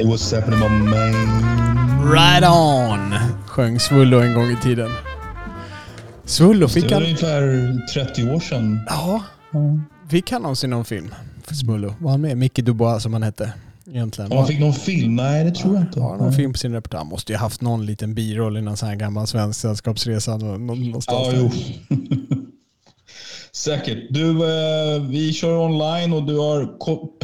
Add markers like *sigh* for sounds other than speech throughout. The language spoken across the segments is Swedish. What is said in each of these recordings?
Hey, what's happening my man? Right on! Sjöng Svullo en gång i tiden. Svullo Det fick var han... ungefär 30 år sedan. Ja. Fick han någonsin någon film? För Svullo. Var han med? Micke Dubois som han hette. Egentligen. Om han fick någon film? Nej, det tror jag inte. Har han någon Nej. film på sin repertoar? Han måste ju haft någon liten biroll i någon sån här gammal svensk sällskapsresa. nå- nå- Någonstans Ja, jo. *laughs* Säkert. Du, eh, vi kör online och du har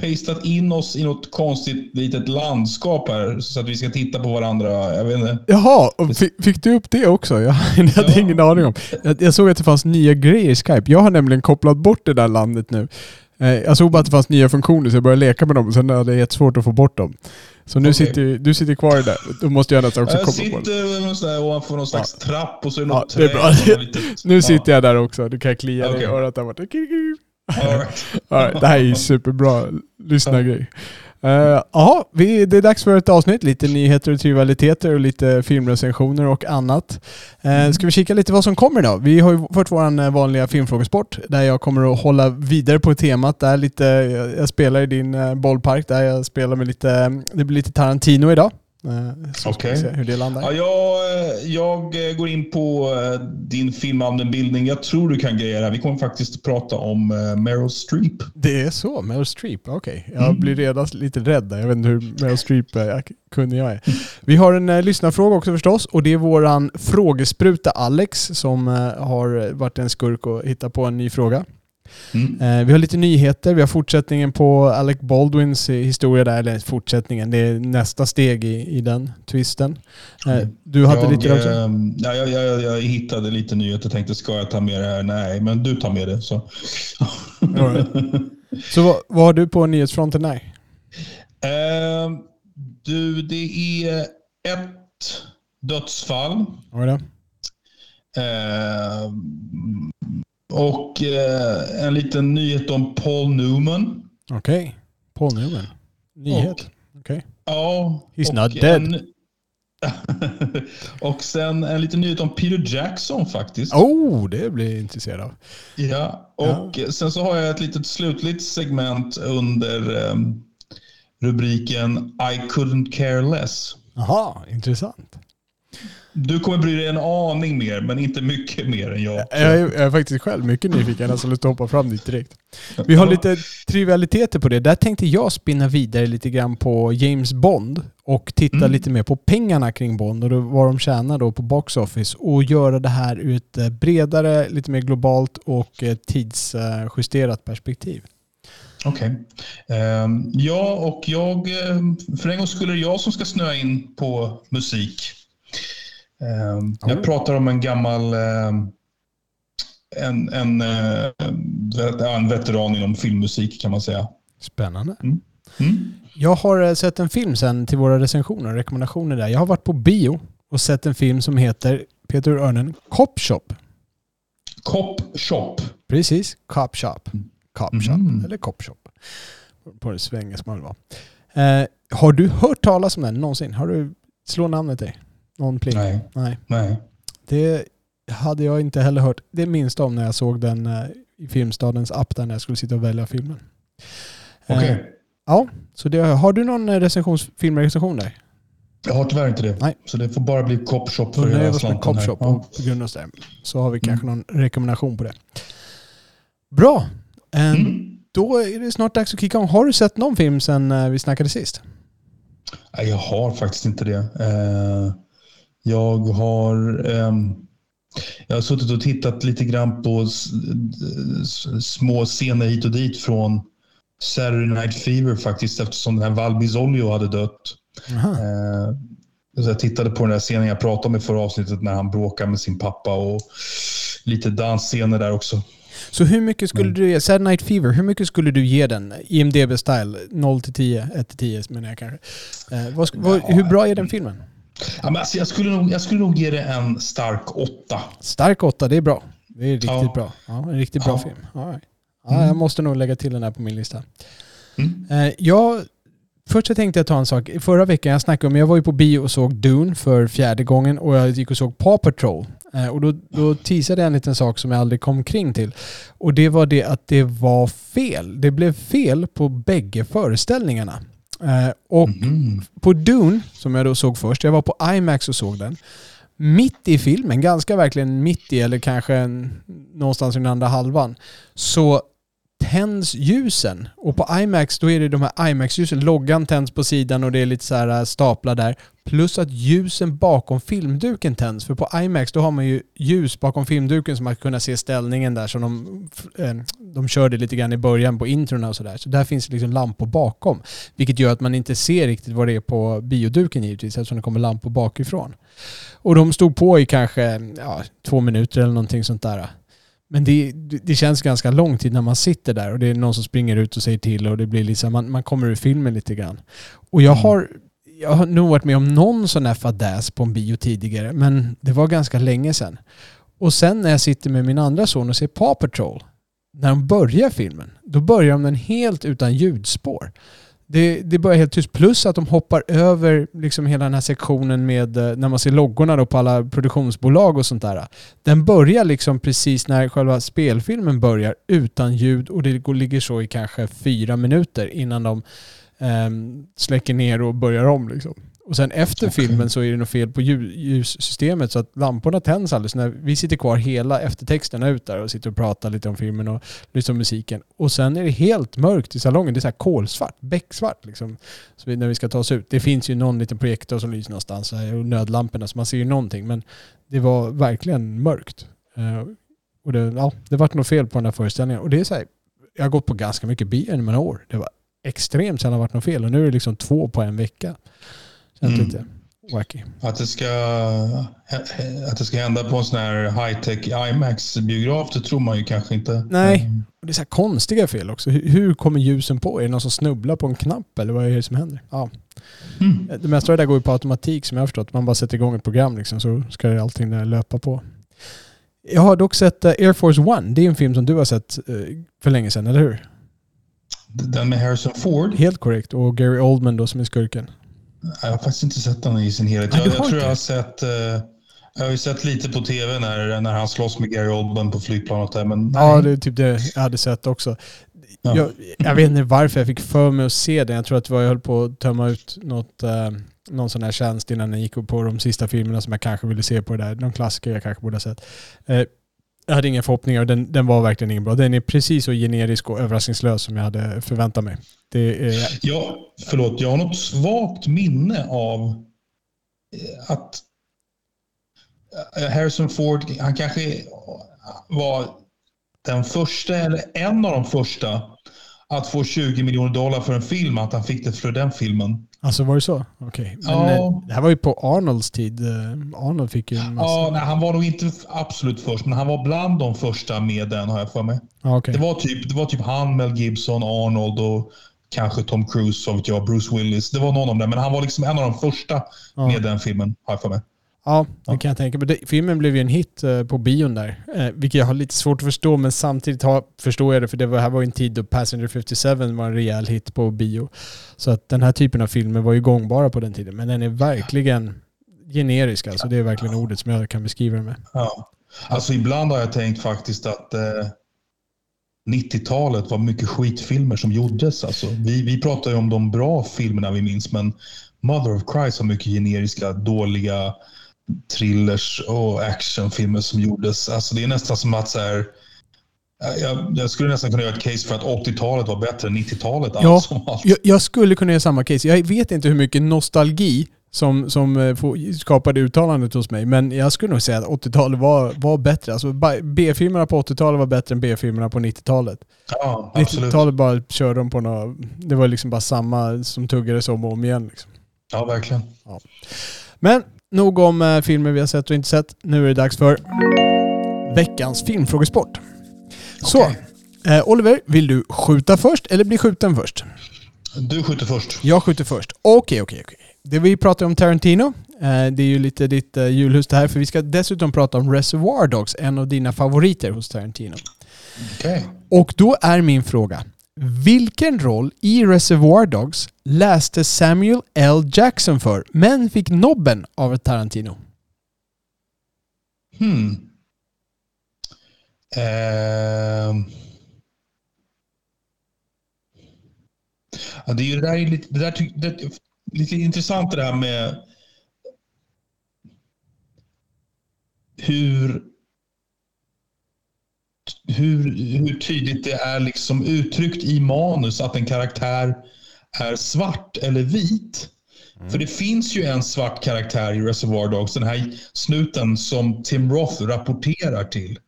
pastat in oss i något konstigt litet landskap här så att vi ska titta på varandra. Jag vet inte. Jaha, fick, fick du upp det också? *laughs* Jag hade Ja. ingen aning om. Jag, jag såg att det fanns nya grejer i Skype. Jag har nämligen kopplat bort det där landet nu. Eh, Jag såg bara att det fanns nya funktioner så jag började leka med dem och sen hade det jättesvårt att få bort dem. Så nu Okej. sitter du sitter kvar där. Då måste jag nästan också Jag sitter ovanför någon slags trapp och så är det Ja, något det är bra. något *laughs* Nu Ja. sitter jag där också. Du kan klia dig i örat där borta. All right. *laughs* All right, det här är ju superbra lyssnargrej. Eh, Jaha, vi det är dags för ett avsnitt. Lite nyheter och trivialiteter och lite filmrecensioner och annat. Uh, ska vi kika lite vad som kommer då? Vi har ju fått vår vanliga filmfrågesport där jag kommer att hålla vidare på temat. Där lite, jag spelar i din eh, bollpark där jag spelar med lite, det blir lite Tarantino idag. Uh, så se hur det landar. Ja, jag, eh, jag eh, går in på eh, din filmallmänbildning. Jag tror du kan grejer här. Vi kommer faktiskt att prata om eh, Meryl Streep. Det är så? Meryl Streep? Okej. Jag blir redan lite rädd där. Jag vet inte hur Meryl Streep är, jag- kunnig jag är. Vi har en eh, lyssnarfråga också förstås och det är våran frågespruta Alex som eh, har varit en skurk och hittat på en ny fråga. Mm. Eh, vi har lite nyheter. Vi har fortsättningen på Alec Baldwins historia där, eller fortsättningen. Det är nästa steg i, i den twisten. Eh, du hade jag, lite där också? eh, ja, jag, jag, jag hittade lite nyheter och tänkte, ska jag ta med det här? Nej, men du tar med det. Så. Right. *laughs* Så vad, vad har du på nyhetsfronten där? Eh, du, det är ett dödsfall. Vad är det? Och eh, en liten nyhet om Paul Newman. Okej. Paul Newman. Nyhet. Okej. Ja. He's not dead. En, *laughs* och sen en liten nyhet om Peter Jackson faktiskt. Oh, det blir jag intresserad av. Ja, och sen så har jag ett litet slutligt segment under ehm, rubriken I couldn't care less. Jaha, intressant. Du kommer bry dig en aning mer, men inte mycket mer än jag. Jag är, jag är faktiskt själv mycket nyfiken. Jag lust att hoppa fram dit direkt. Vi har lite trivialiteter på det. Där tänkte jag spinna vidare lite grann på James Bond och titta Mm. lite mer på pengarna kring Bond och vad de tjänar då på box office och göra det här ur ett eh, bredare, lite mer globalt och eh, tidsjusterat perspektiv. Okej. Ehm, ja, och jag, ehm, för en gång skulle jag som ska snöa in på musik. Ehm, Jag pratar om en gammal ehm, en, en, eh, en veteran inom filmmusik kan man säga. Spännande. Mm. Jag har eh, sett en film sen till våra recensioner och rekommendationer där. Jag har varit på bio och sett en film som heter, Peter Örnen, Cop Shop. Cop Shop. Precis, Cop Shop. Cop Shop, Mhm. eller Cop Shop. På det svängen man vill vara. Eh, har du hört talas om den någonsin? Har du, slå namnet dig? Någon pling? Nej, Nej. nej. Det hade jag inte heller hört det minsta om när jag såg den eh, i Filmstadens app där när jag skulle sitta och välja filmen. Eh, Okej. Ja, så det, har du någon eh, recensions, filmrecension där? Jag har tyvärr inte det. Nej. Så det får bara bli Cop Shop Då för hela slanten Cop här. Ja. på grund av det. Så har vi kanske någon rekommendation på det. Bra. Mm. Då är det snart dags att kicka igång. Har du sett någon film sen vi snackade sist? Nej, jag har faktiskt inte det. Eh, Jag har, ehm, jag har suttit och tittat lite grann på små scener hit och dit från Saturday Night Fever faktiskt eftersom den här Val Bisolio hade dött. Aha. Eh, så jag tittade på den där scenen jag pratade om i förra avsnittet när han bråkar med sin pappa och lite dansscener där också. Så hur mycket skulle Mm. du ge, Sad Night Fever, hur mycket skulle du ge den? IMDB-style, 0 till 10, 1 till 10 menar jag kanske. Eh, vad, vad, hur bra är den filmen? Ja, men alltså, jag, skulle nog, jag skulle nog ge det en stark åtta. Stark 8, det är bra. Det är riktigt Ja. bra. Ja, en riktigt bra Ja. film. Ja, Mm. jag måste nog lägga till den här på min lista. Mm. Eh, jag, först så tänkte jag ta en sak. Förra veckan jag snackade om, jag var ju på bio och såg Dune för fjärde gången och jag gick och såg Paw Patrol. Eh, och då, då teasade jag en liten sak som jag aldrig kom kring till. Och det var det att det var fel. Det blev fel på bägge föreställningarna. Eh, och Mhm. på Dune, som jag då såg först, jag var på IMAX och såg den. Mitt i filmen, ganska verkligen mitt i, eller kanske en, någonstans i den andra halvan, så tänds ljusen. Och på IMAX då är det de här IMAX-ljusen. Loggan tänds på sidan och det är lite så här äh, staplar där. Plus att ljusen bakom filmduken tänds. För på IMAX då har man ju ljus bakom filmduken så man kan se ställningen där. som de, äh, de körde lite grann i början på introna och sådär. Så där finns det liksom lampor bakom. Vilket gör att man inte ser riktigt vad det är på bioduken givetvis eftersom det kommer lampor bakifrån. Och de stod på i kanske ja, två minuter eller någonting sånt där. Men det, det känns ganska lång tid när man sitter där och det är någon som springer ut och säger till och det blir liksom, man, man kommer ur filmen lite grann. Och jag Mm. har, jag har nog varit med om någon sån här fadäs på en bio tidigare, men det var ganska länge sedan. Och sen när jag sitter med min andra son och ser Paw Patrol, när de börjar filmen, då börjar de den helt utan ljudspår. Det, det börjar helt tyst. Plus att de hoppar över liksom hela den här sektionen med eh, när man ser loggorna då på alla produktionsbolag och sånt där. Den börjar liksom precis när själva spelfilmen börjar utan ljud och det ligger så i kanske fyra minuter innan de um, släcker ner och börjar om. Liksom. Och sen efter filmen så är det något fel på ljus, ljussystemet så att lamporna tänds alldeles. När vi sitter kvar hela eftertexterna ut där och sitter och pratar lite om filmen och lyssnar på musiken. Och sen är det helt mörkt i salongen. Det är så här kolsvart, becksvart liksom. Så när vi ska ta oss ut. Det finns ju någon liten projektor som lyser någonstans och nödlamporna så man ser ju någonting. Men det var verkligen mörkt. Eh, och det, ja, det vart något fel på den här föreställningen. Och det är så här, jag har gått på ganska mycket bio i några år. Det var extremt sällan varit något fel. Och nu är det liksom två på en vecka. Känns Mm. lite wacky. Att det, ska, att det ska hända på en sån här high-tech IMAX-biograf, det tror man ju kanske inte. Nej. Mm. Och det är så här konstiga fel också. Hur, kommer ljusen på? Är det någon som snubblar på en knapp eller vad är det som händer? Ja. Mm. Det mesta av det där går ju på automatik som jag har förstått. Man bara sätter igång ett program liksom så ska allting där löpa på. Jag har dock sett eh, Air Force One. Det är en film som du har sett eh, för länge sedan, eller hur? Den med Harrison Ford, Helt korrekt. Och Gary Oldman då som är skurken. Jag har faktiskt inte sett den i sin helhet. Jag, jag tror jag har sett eh, jag har ju sett lite på tv när, när han slåss med Gary Oldman på flygplanet där, men Ja, nej. det är typ det jag hade sett också. Ja. Jag, jag vet inte varför jag fick för mig att se den. Jag tror att det var jag höll på att tömma ut något, eh, någon sån här tjänst innan jag gick på de sista filmerna som jag kanske ville se på det där. Någon klassiker jag kanske borde ha sett. Eh, jag hade inga förhoppningar och den, den var verkligen ingen bra. Den är precis så generisk och överraskningslös som jag hade förväntat mig. Det är, Ja, förlåt, jag har något svagt minne av eh, att eh, Harrison Ford, han kanske var den första, eller en av de första, att få 20 miljoner dollar för en film, att han fick det för den filmen alltså var det så? Okej. Men Ja. eh, det här var ju på Arnolds tid. Eh, Arnold fick ju en massa... Ja, nej, han var nog inte absolut först, men han var bland de första med den, har jag för mig. Okej. Det, var typ, det var typ han, Mel Gibson, Arnold och kanske Tom Cruise, så vet jag, Bruce Willis. Det var någon av dem, men han var liksom en av de första Ja. med den filmen, har jag för mig. Ja, det Ja. kan jag tänka mig. Det- Filmen blev ju en hit eh, på bion där. Eh, vilket jag har lite svårt att förstå, men samtidigt har, förstår jag det. För det var, här var ju en tid då Passenger 57 var en rejäl hit på bio. Så att den här typen av filmer var ju gångbara på den tiden. Men den är verkligen generisk alltså. Det är verkligen ordet som jag kan beskriva den med. Ja. Alltså ibland har jag tänkt faktiskt att eh, 90-talet var mycket skitfilmer som gjordes. Alltså, vi, vi pratar ju om de bra filmerna vi minns, men Mother of Christ har mycket generiska, dåliga thrillers och actionfilmer som gjordes. Alltså det är nästan som att så här, jag, jag skulle nästan kunna göra ett case för att 80-talet var bättre än 90-talet. Ja, allt som *laughs* allt. Jag, jag skulle kunna göra samma case. Jag vet inte hur mycket nostalgi som, som eh, skapade uttalandet hos mig. Men jag skulle nog säga att 80-talet var, var bättre. Alltså B-filmerna på 80-talet var bättre än B-filmerna på 90-talet. Ja, absolut. 90-talet bara körde de på några... Det var liksom bara samma som tuggades om och om igen. Liksom. Ja, verkligen. Men nog om eh, filmer vi har sett och inte sett. Nu är det dags för veckans filmfrågesport. Så, eh, Oliver, vill du skjuta först eller bli skjuten först? Du skjuter först. Jag skjuter först. Okej, okej, okej. Det vi pratar om Tarantino. Eh, det är ju lite ditt eh, julhus det här, för vi ska dessutom prata om Reservoir Dogs, en av dina favoriter hos Tarantino. Okej. Och då är min fråga. Vilken roll i Reservoir Dogs läste Samuel L. Jackson för, men fick nobben av Tarantino? Hmm. Uh... Ja, det är ju det där är lite, det där det, lite intressant det där med hur, hur, hur tydligt det är liksom uttryckt i manus att en karaktär är svart eller vit. För det finns ju en svart karaktär i Reservoir Dogs, den här snuten som Tim Roth rapporterar till.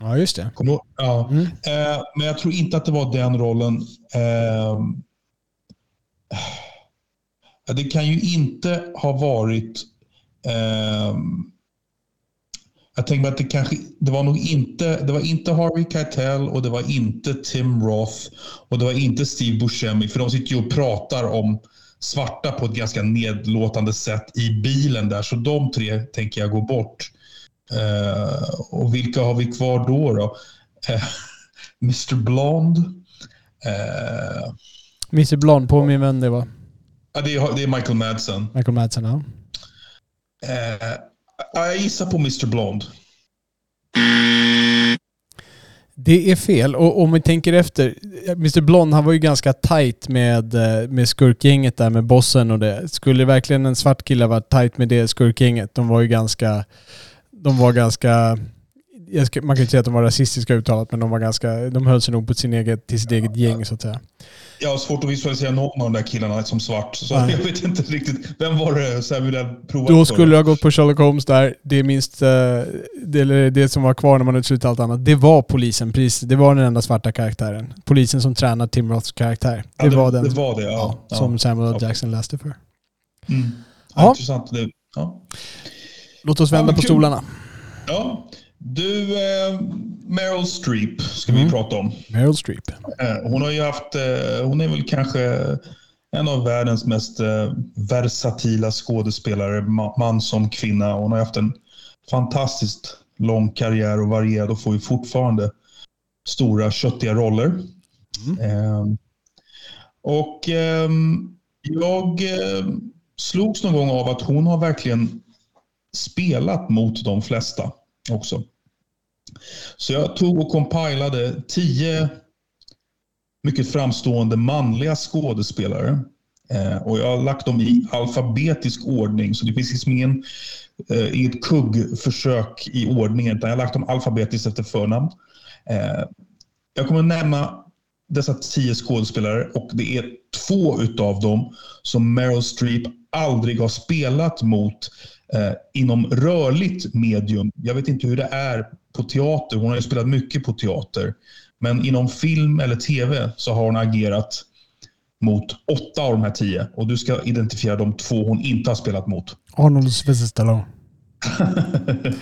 Ja, just det. Du? Ja. Mm. Eh, men jag tror inte att det var den rollen. Eh, det kan ju inte ha varit... Eh, jag tänker mig att det kanske... Det var nog inte... Det var inte Harvey Keitel och det var inte Tim Roth och det var inte Steve Buscemi. För de sitter ju och pratar om svarta på ett ganska nedlåtande sätt i bilen där. Så de tre tänker jag gå bort. Eh, och vilka har vi kvar då? då? Eh, *laughs* Mr Blond. Eh, Mr Blond, på min vän det var ja, det, är, det är Michael Madsen. Michael Madsen. Ja. Ja, jag gissar på Mr Blond. Det är fel. Och om vi tänker efter. Mr Blond, han var ju ganska tight med, eh, med skurkgänget där med bossen och det. Skulle verkligen en svart kille vara tight med det skurkgänget? De var ju ganska... De var ganska... Jag ska, man kan inte säga att de var rasistiska uttalat, men de var ganska... De höll sig nog på sin eget, till sitt eget gäng så att säga. Jag har svårt att visualisera någon av de där killarna som svart. Så Nej. jag vet inte riktigt. Vem var det så jag ville prova? Då skulle jag ha gått på Sherlock Holmes där. Det är minst... eh, Det, det som var kvar när man hade slutat allt annat. Det var polisen. Precis. Det var den enda svarta karaktären. Polisen som tränar Tim Roths karaktär. Det, Ja, var den Det var det, ja. ja, ja. som Samuel L. Jackson läste för. Mm. Ja. Ja. Intressant. Det, ja. Låt oss Ja, vända på kul. stolarna. ja. Du, eh, Meryl Streep ska Mm. vi prata om. Meryl Streep. Eh, Hon har ju haft, eh, hon är väl kanske en av världens mest eh, versatila skådespelare, ma- man som kvinna. Hon har haft en fantastiskt lång karriär och varierad och får ju fortfarande stora köttiga roller. Eh, Och ehm, jag eh, slogs någon gång av att hon har verkligen spelat mot de flesta också. Så jag tog och compilade tio mycket framstående manliga skådespelare. Eh, och jag har lagt dem i alfabetisk ordning, så det finns liksom ingen, eh, inget kuggförsök i ordningen, utan jag har lagt dem alfabetiskt efter förnamn. Eh, jag kommer att nämna dessa tio skådespelare och det är två utav dem som Meryl Streep aldrig har spelat mot eh, inom rörligt medium. Jag vet inte hur det är på teater. Hon har ju spelat mycket på teater. Men inom film eller tv så har hon agerat mot åtta av de här tio. Och du ska identifiera de två hon inte har spelat mot. Arnold Stallone. *laughs*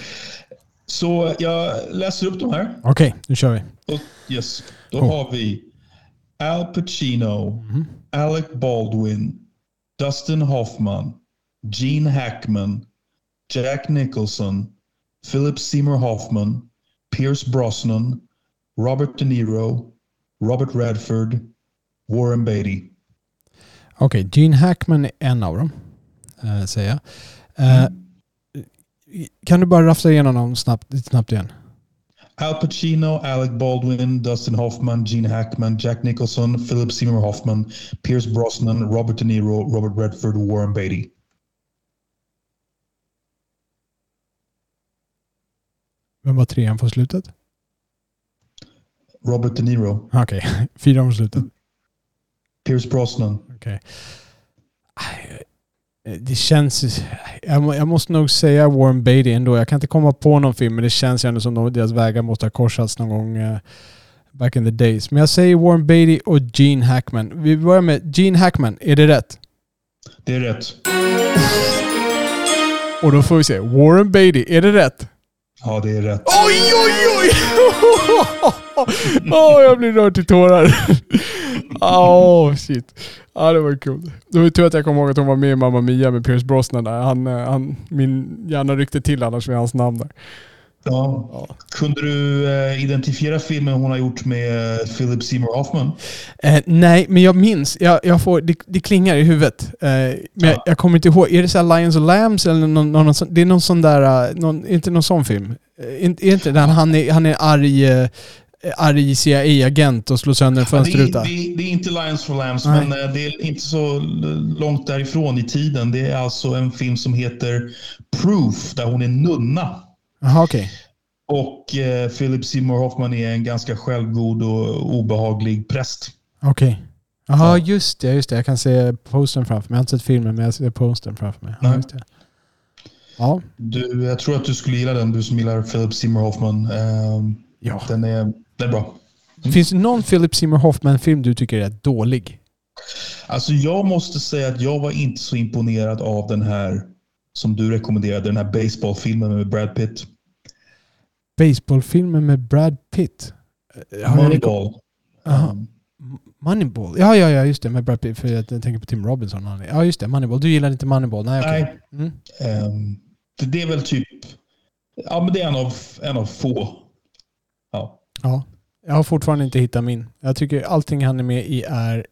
så jag läser upp de här. Okej, nu kör vi. Och, yes, då Cool. har vi Al Pacino, Alec Baldwin, Dustin Hoffman, Gene Hackman, Jack Nicholson, Philip Seymour Hoffman, Pierce Brosnan, Robert De Niro, Robert Redford, Warren Beatty. Okej, Gene Hackman är en av dem. Eh, säger jag. Eh, Kan du bara rafsa igenom dem snabbt, snabbt igen? Al Pacino, Alec Baldwin, Dustin Hoffman, Gene Hackman, Jack Nicholson, Philip Seymour Hoffman, Pierce Brosnan, Robert De Niro, Robert Redford, Warren Beatty. Vem var trean på slutet? Robert De Niro, Okej, *laughs* fyran på slutet. Pierce Brosnan, Okej. Aj, Det känns... Jag, må- jag måste nog säga Warren Beatty ändå. Jag kan inte komma på någon film, men det känns ju ändå som att deras vägar måste ha korsats någon gång eh, back in the days. Men jag säger Warren Beatty och Gene Hackman. Vi börjar med Gene Hackman. Är det rätt? Det är rätt. Och då får vi se. Warren Beatty. Är det rätt? Ja, det är rätt. Oj, oj, oj! *laughs* oh, jag blir rörd till tårar. *laughs* Oh, shit. Ja, det var kul. Det var tur att jag kom ihåg att hon var med i Mamma Mia med Pierce Brosnan där. Han, eh, han, min hjärna ryckte till annars med hans namn där. Ja. ja. Kunde du eh, identifiera filmen hon har gjort med Philip Seymour Hoffman? Eh, nej, men jag minns. Jag, jag får, det, det klingar i huvudet. Eh, men ja. jag, jag, kommer inte ihåg. Är det så Lions och Lambs? Eller någon, någon, det är någon sån där... Eh, någon, inte någon sån film? Är, inte den han är, han är arg... Eh, arg CIA-agent och slår sönder en fönsterruta. Det, det, det, är inte Lions for Lambs, Nej. men det är inte så långt därifrån i tiden. Det är alltså en film som heter Proof, där hon är nunna. Aha, okay. Och eh, Philip Seymour Hoffman är en ganska självgod och obehaglig präst. Okej. Okay. Jaha, ja. just det. Just det. Jag kan se postern framför mig. Jag har inte sett filmen, men jag ser postern framför mig. Ja. Ja. Du, jag tror att du skulle gilla den, du som gillar Philip Seymour Hoffman. Eh, ja. Den är, den är bra. Mm. Finns det någon Philip Seymour Hoffman-film du tycker är dålig? Alltså jag måste säga att jag var inte så imponerad av den här som du rekommenderade, den här baseballfilmen med Brad Pitt. Baseballfilmen med Brad Pitt? Moneyball. Um. Moneyball? Ja, ja, ja, just det. Med Brad Pitt. För jag tänker på Tim Robinson. Ja, just det. Moneyball. Du gillar inte Moneyball? Nej. Okay. Nej. Mm. Um, det är väl typ... Ja, men det är en av, en av få. Ja. ja. Jag har fortfarande inte hittat min. Jag tycker allting han är med i är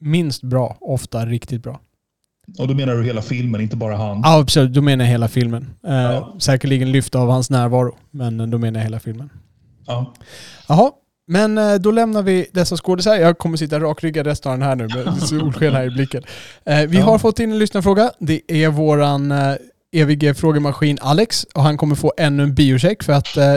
minst bra, ofta riktigt bra. Och då menar du hela filmen, inte bara han? Ja, absolut. Då menar jag hela filmen. Eh, ja. Säkerligen lyft av hans närvaro, men då menar jag hela filmen. Ja. Jaha, men eh, då lämnar vi dessa skådisar. Jag kommer sitta rakryggad resten av den här nu med solsken här i blicken. Eh, vi har fått in en lyssnarfråga. Det är våran evige frågemaskin Alex och han kommer få ännu en biocheck för att eh,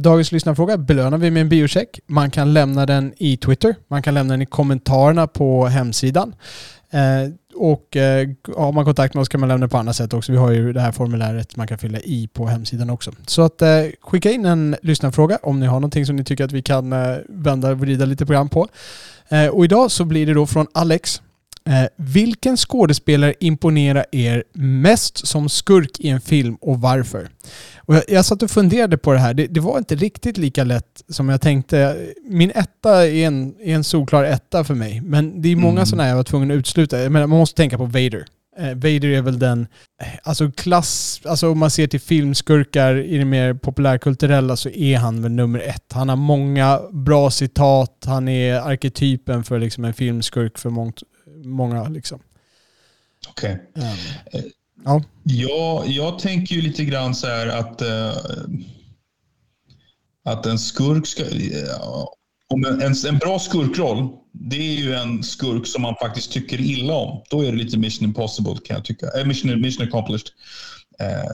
dagens lyssnarfråga belönar vi med en biocheck. Man kan lämna den i Twitter, man kan lämna den i kommentarerna på hemsidan. Eh, och eh, har man kontakt med oss kan man lämna på andra sätt också. Vi har ju det här formuläret man kan fylla i på hemsidan också. Så att eh, skicka in en lyssnarfråga om ni har någonting som ni tycker att vi kan vända och vrida lite program på. Och idag så blir det då från Alex. Vilken skådespelare imponerar er mest som skurk i en film och varför? Och jag, jag satt och funderade på det här. Det, det, var inte riktigt lika lätt som jag tänkte. Min etta är en, är en solklar etta för mig. Men det är många mm. sådana jag var tvungen att utsluta. Men man måste tänka på Vader. Eh, Vader är väl den, eh, alltså klass, alltså om man ser till filmskurkar i det mer populärkulturella så är han väl nummer ett. Han har många bra citat, han är arketypen för liksom en filmskurk för mångt, många. Liksom. Okej. Okay. Um, ehm, Ja. ja, jag tänker ju lite grann så här att, uh, att en skurk ska... Uh, om en, en, bra skurkroll, det är ju en skurk som man faktiskt tycker illa om. Då är det lite mission impossible kan jag tycka. Äh, mission, mission accomplished.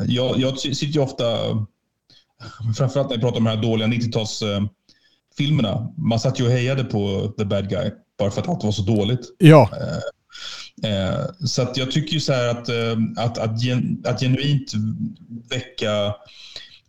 Jag, jag sitter ju ofta, framförallt när jag pratar om de här dåliga 90-talsfilmerna. Man satt ju och hejade på the bad guy bara för att allt var så dåligt. Ja. Eh, så att jag tycker ju så här att, eh, att, att, gen, att genuint väcka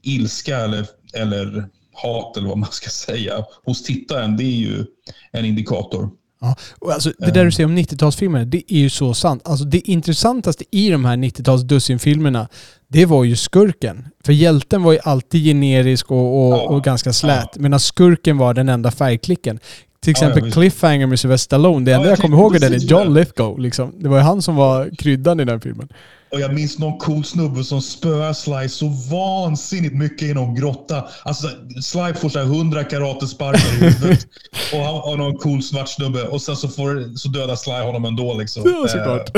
ilska eller, eller hat eller vad man ska säga hos tittaren, det är ju en indikator. Ja, och alltså, det där du säger om 90-talsfilmer, det är ju så sant. Alltså, det intressantaste i de här 90-tals dussinfilmerna, det var ju skurken. För hjälten var ju alltid generisk och, och, ja, och ganska slät, ja. medan skurken var den enda färgklicken. Till exempel ja, Cliffhanger med Sylvester Stallone. Det enda ja, jag, jag kommer ihåg är den är John Lithgow. Liksom. Det var ju han som var kryddan i den filmen. Och jag minns någon cool snubbe som spöar Sly så vansinnigt mycket i någon grotta. Alltså Sly får så här 100 karatesparkar i huvudet. *laughs* och han har någon cool svart snubbe. Och sen så, får, så dödar Sly honom ändå. Liksom. Ja, såklart.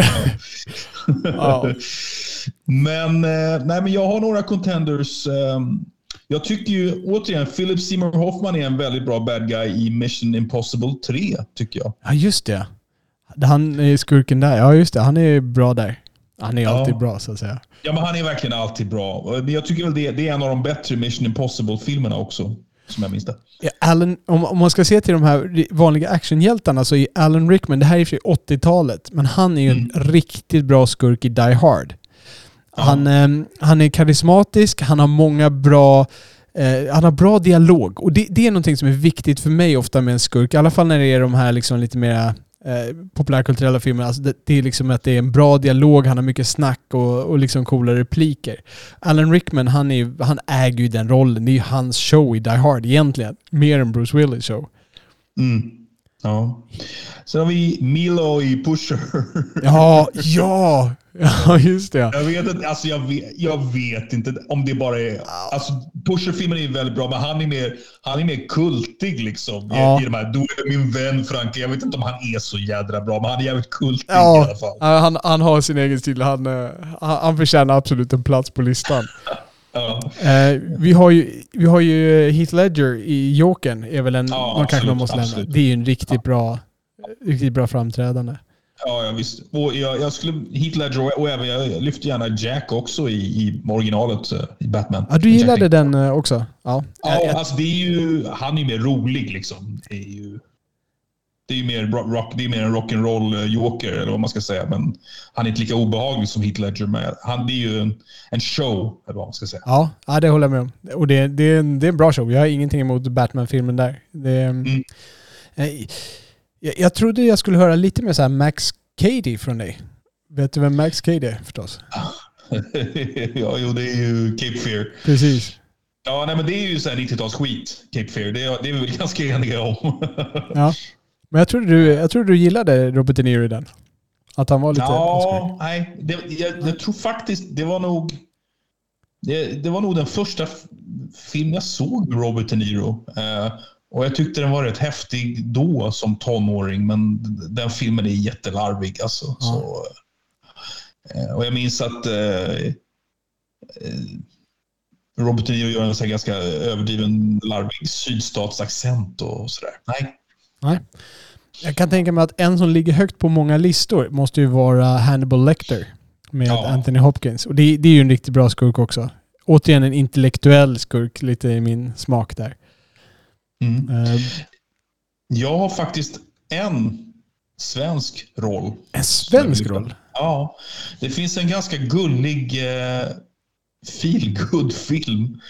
ja. *laughs* *laughs* Men, eh, nej, men jag har några contenders. Um, jag tycker ju återigen, Philip Seymour Hoffman är en väldigt bra bad guy i Mission Impossible 3, tycker jag. Ja, just det. Han är skurken där. Ja, just det. Han är bra där. Han är ja. alltid bra, så att säga. Ja, men han är verkligen alltid bra. Men jag tycker väl det, det är en av de bättre Mission Impossible-filmerna också, som jag minns det. Ja, Alan, om, om, man ska se till de här vanliga actionhjältarna så är Alan Rickman, det här är i 80-talet, men han är ju mm. en riktigt bra skurk i Die Hard. Han, eh, han är karismatisk, han har många bra eh, han har bra dialog och det, det, är någonting som är viktigt för mig ofta med en skurk. I alla fall när det är de här liksom lite mer eh, populärkulturella filmer. Alltså det, det är liksom att det är en bra dialog, han har mycket snack och, och liksom coola repliker. Alan Rickman, han, är, han äger ju den rollen. Det är ju hans show i Die Hard egentligen. Mer än Bruce Willis show. Mm. Ja. Sen har vi Milo i Pusher. *laughs* Ja, ja! Ja, just det. Jag vet, inte, alltså jag, vet, jag vet inte om det bara är... Alltså Pusher-filmen är väldigt bra, men han är mer, han är mer kultig liksom. Ja. I, i de här, du är min vän Frank. Jag vet inte om han är så jädra bra, men han är jävligt kultig i Ja, alla fall. Han, han har sin egen stil. Han, eh, han, han förtjänar absolut en plats på listan. *laughs* Ja. Eh, vi, har ju, vi har ju Heath Ledger i Jokern. Är väl en, Ja, man kanske man måste absolut. Det är ju en riktigt bra, riktigt bra framträdande. Ja, ja visst. Och jag, jag skulle Heath Ledger och, även, jag lyfter gärna Jack också i, i originalet eh, i Batman. Ja, du Jack gillade Nicholson. den eh, också? Ja. Ja, alltså det är ju, han är ju mer rolig liksom. Det är ju, det är ju mer, ro- rock, det är mer en rock'n'roll eh, joker eller vad man ska säga. Men han är inte lika obehaglig som Heath Ledger. Men han, det är ju en, en show, eller vad man ska säga. Ja, ja, det håller jag med om. Och det, det, är en, det är en bra show. Jag har ingenting emot Batman-filmen där. Det, Mm. eh, jag, jag trodde jag skulle höra lite mer så Max Cady från dig. Vet du vem Max Cady är förstås? *laughs* ja, jo, det är ju Cape Fear. Precis. Ja, nej, men det är ju så här 90-tals skit, Cape Fear. Det är, det är vi väl ganska eniga om. *laughs* Ja. Men jag trodde, du, jag trodde du gillade Robert De Niro i den. Att han var lite... Ja, nej. Det, jag, jag tror faktiskt det var nog... Det, det var nog den första film jag såg med Robert De Niro. Eh, och jag tyckte den var rätt häftig då som tonåring, men den filmen är jättelarvig. Alltså. Ja. Så, eh, och jag minns att eh, eh, Robert De Niro gör en så ganska överdriven larvig sydstatsaccent och sådär. Nej. Nej. Jag kan tänka mig att en som ligger högt på många listor måste ju vara Hannibal Lecter med Ja. Anthony Hopkins. Och det, det är ju en riktigt bra skurk också. Återigen en intellektuell skurk, lite i min smak där. Mm. Eh, Jag har faktiskt en svensk roll. en svensk roll? Ja, det finns en ganska gullig eh, feelgood film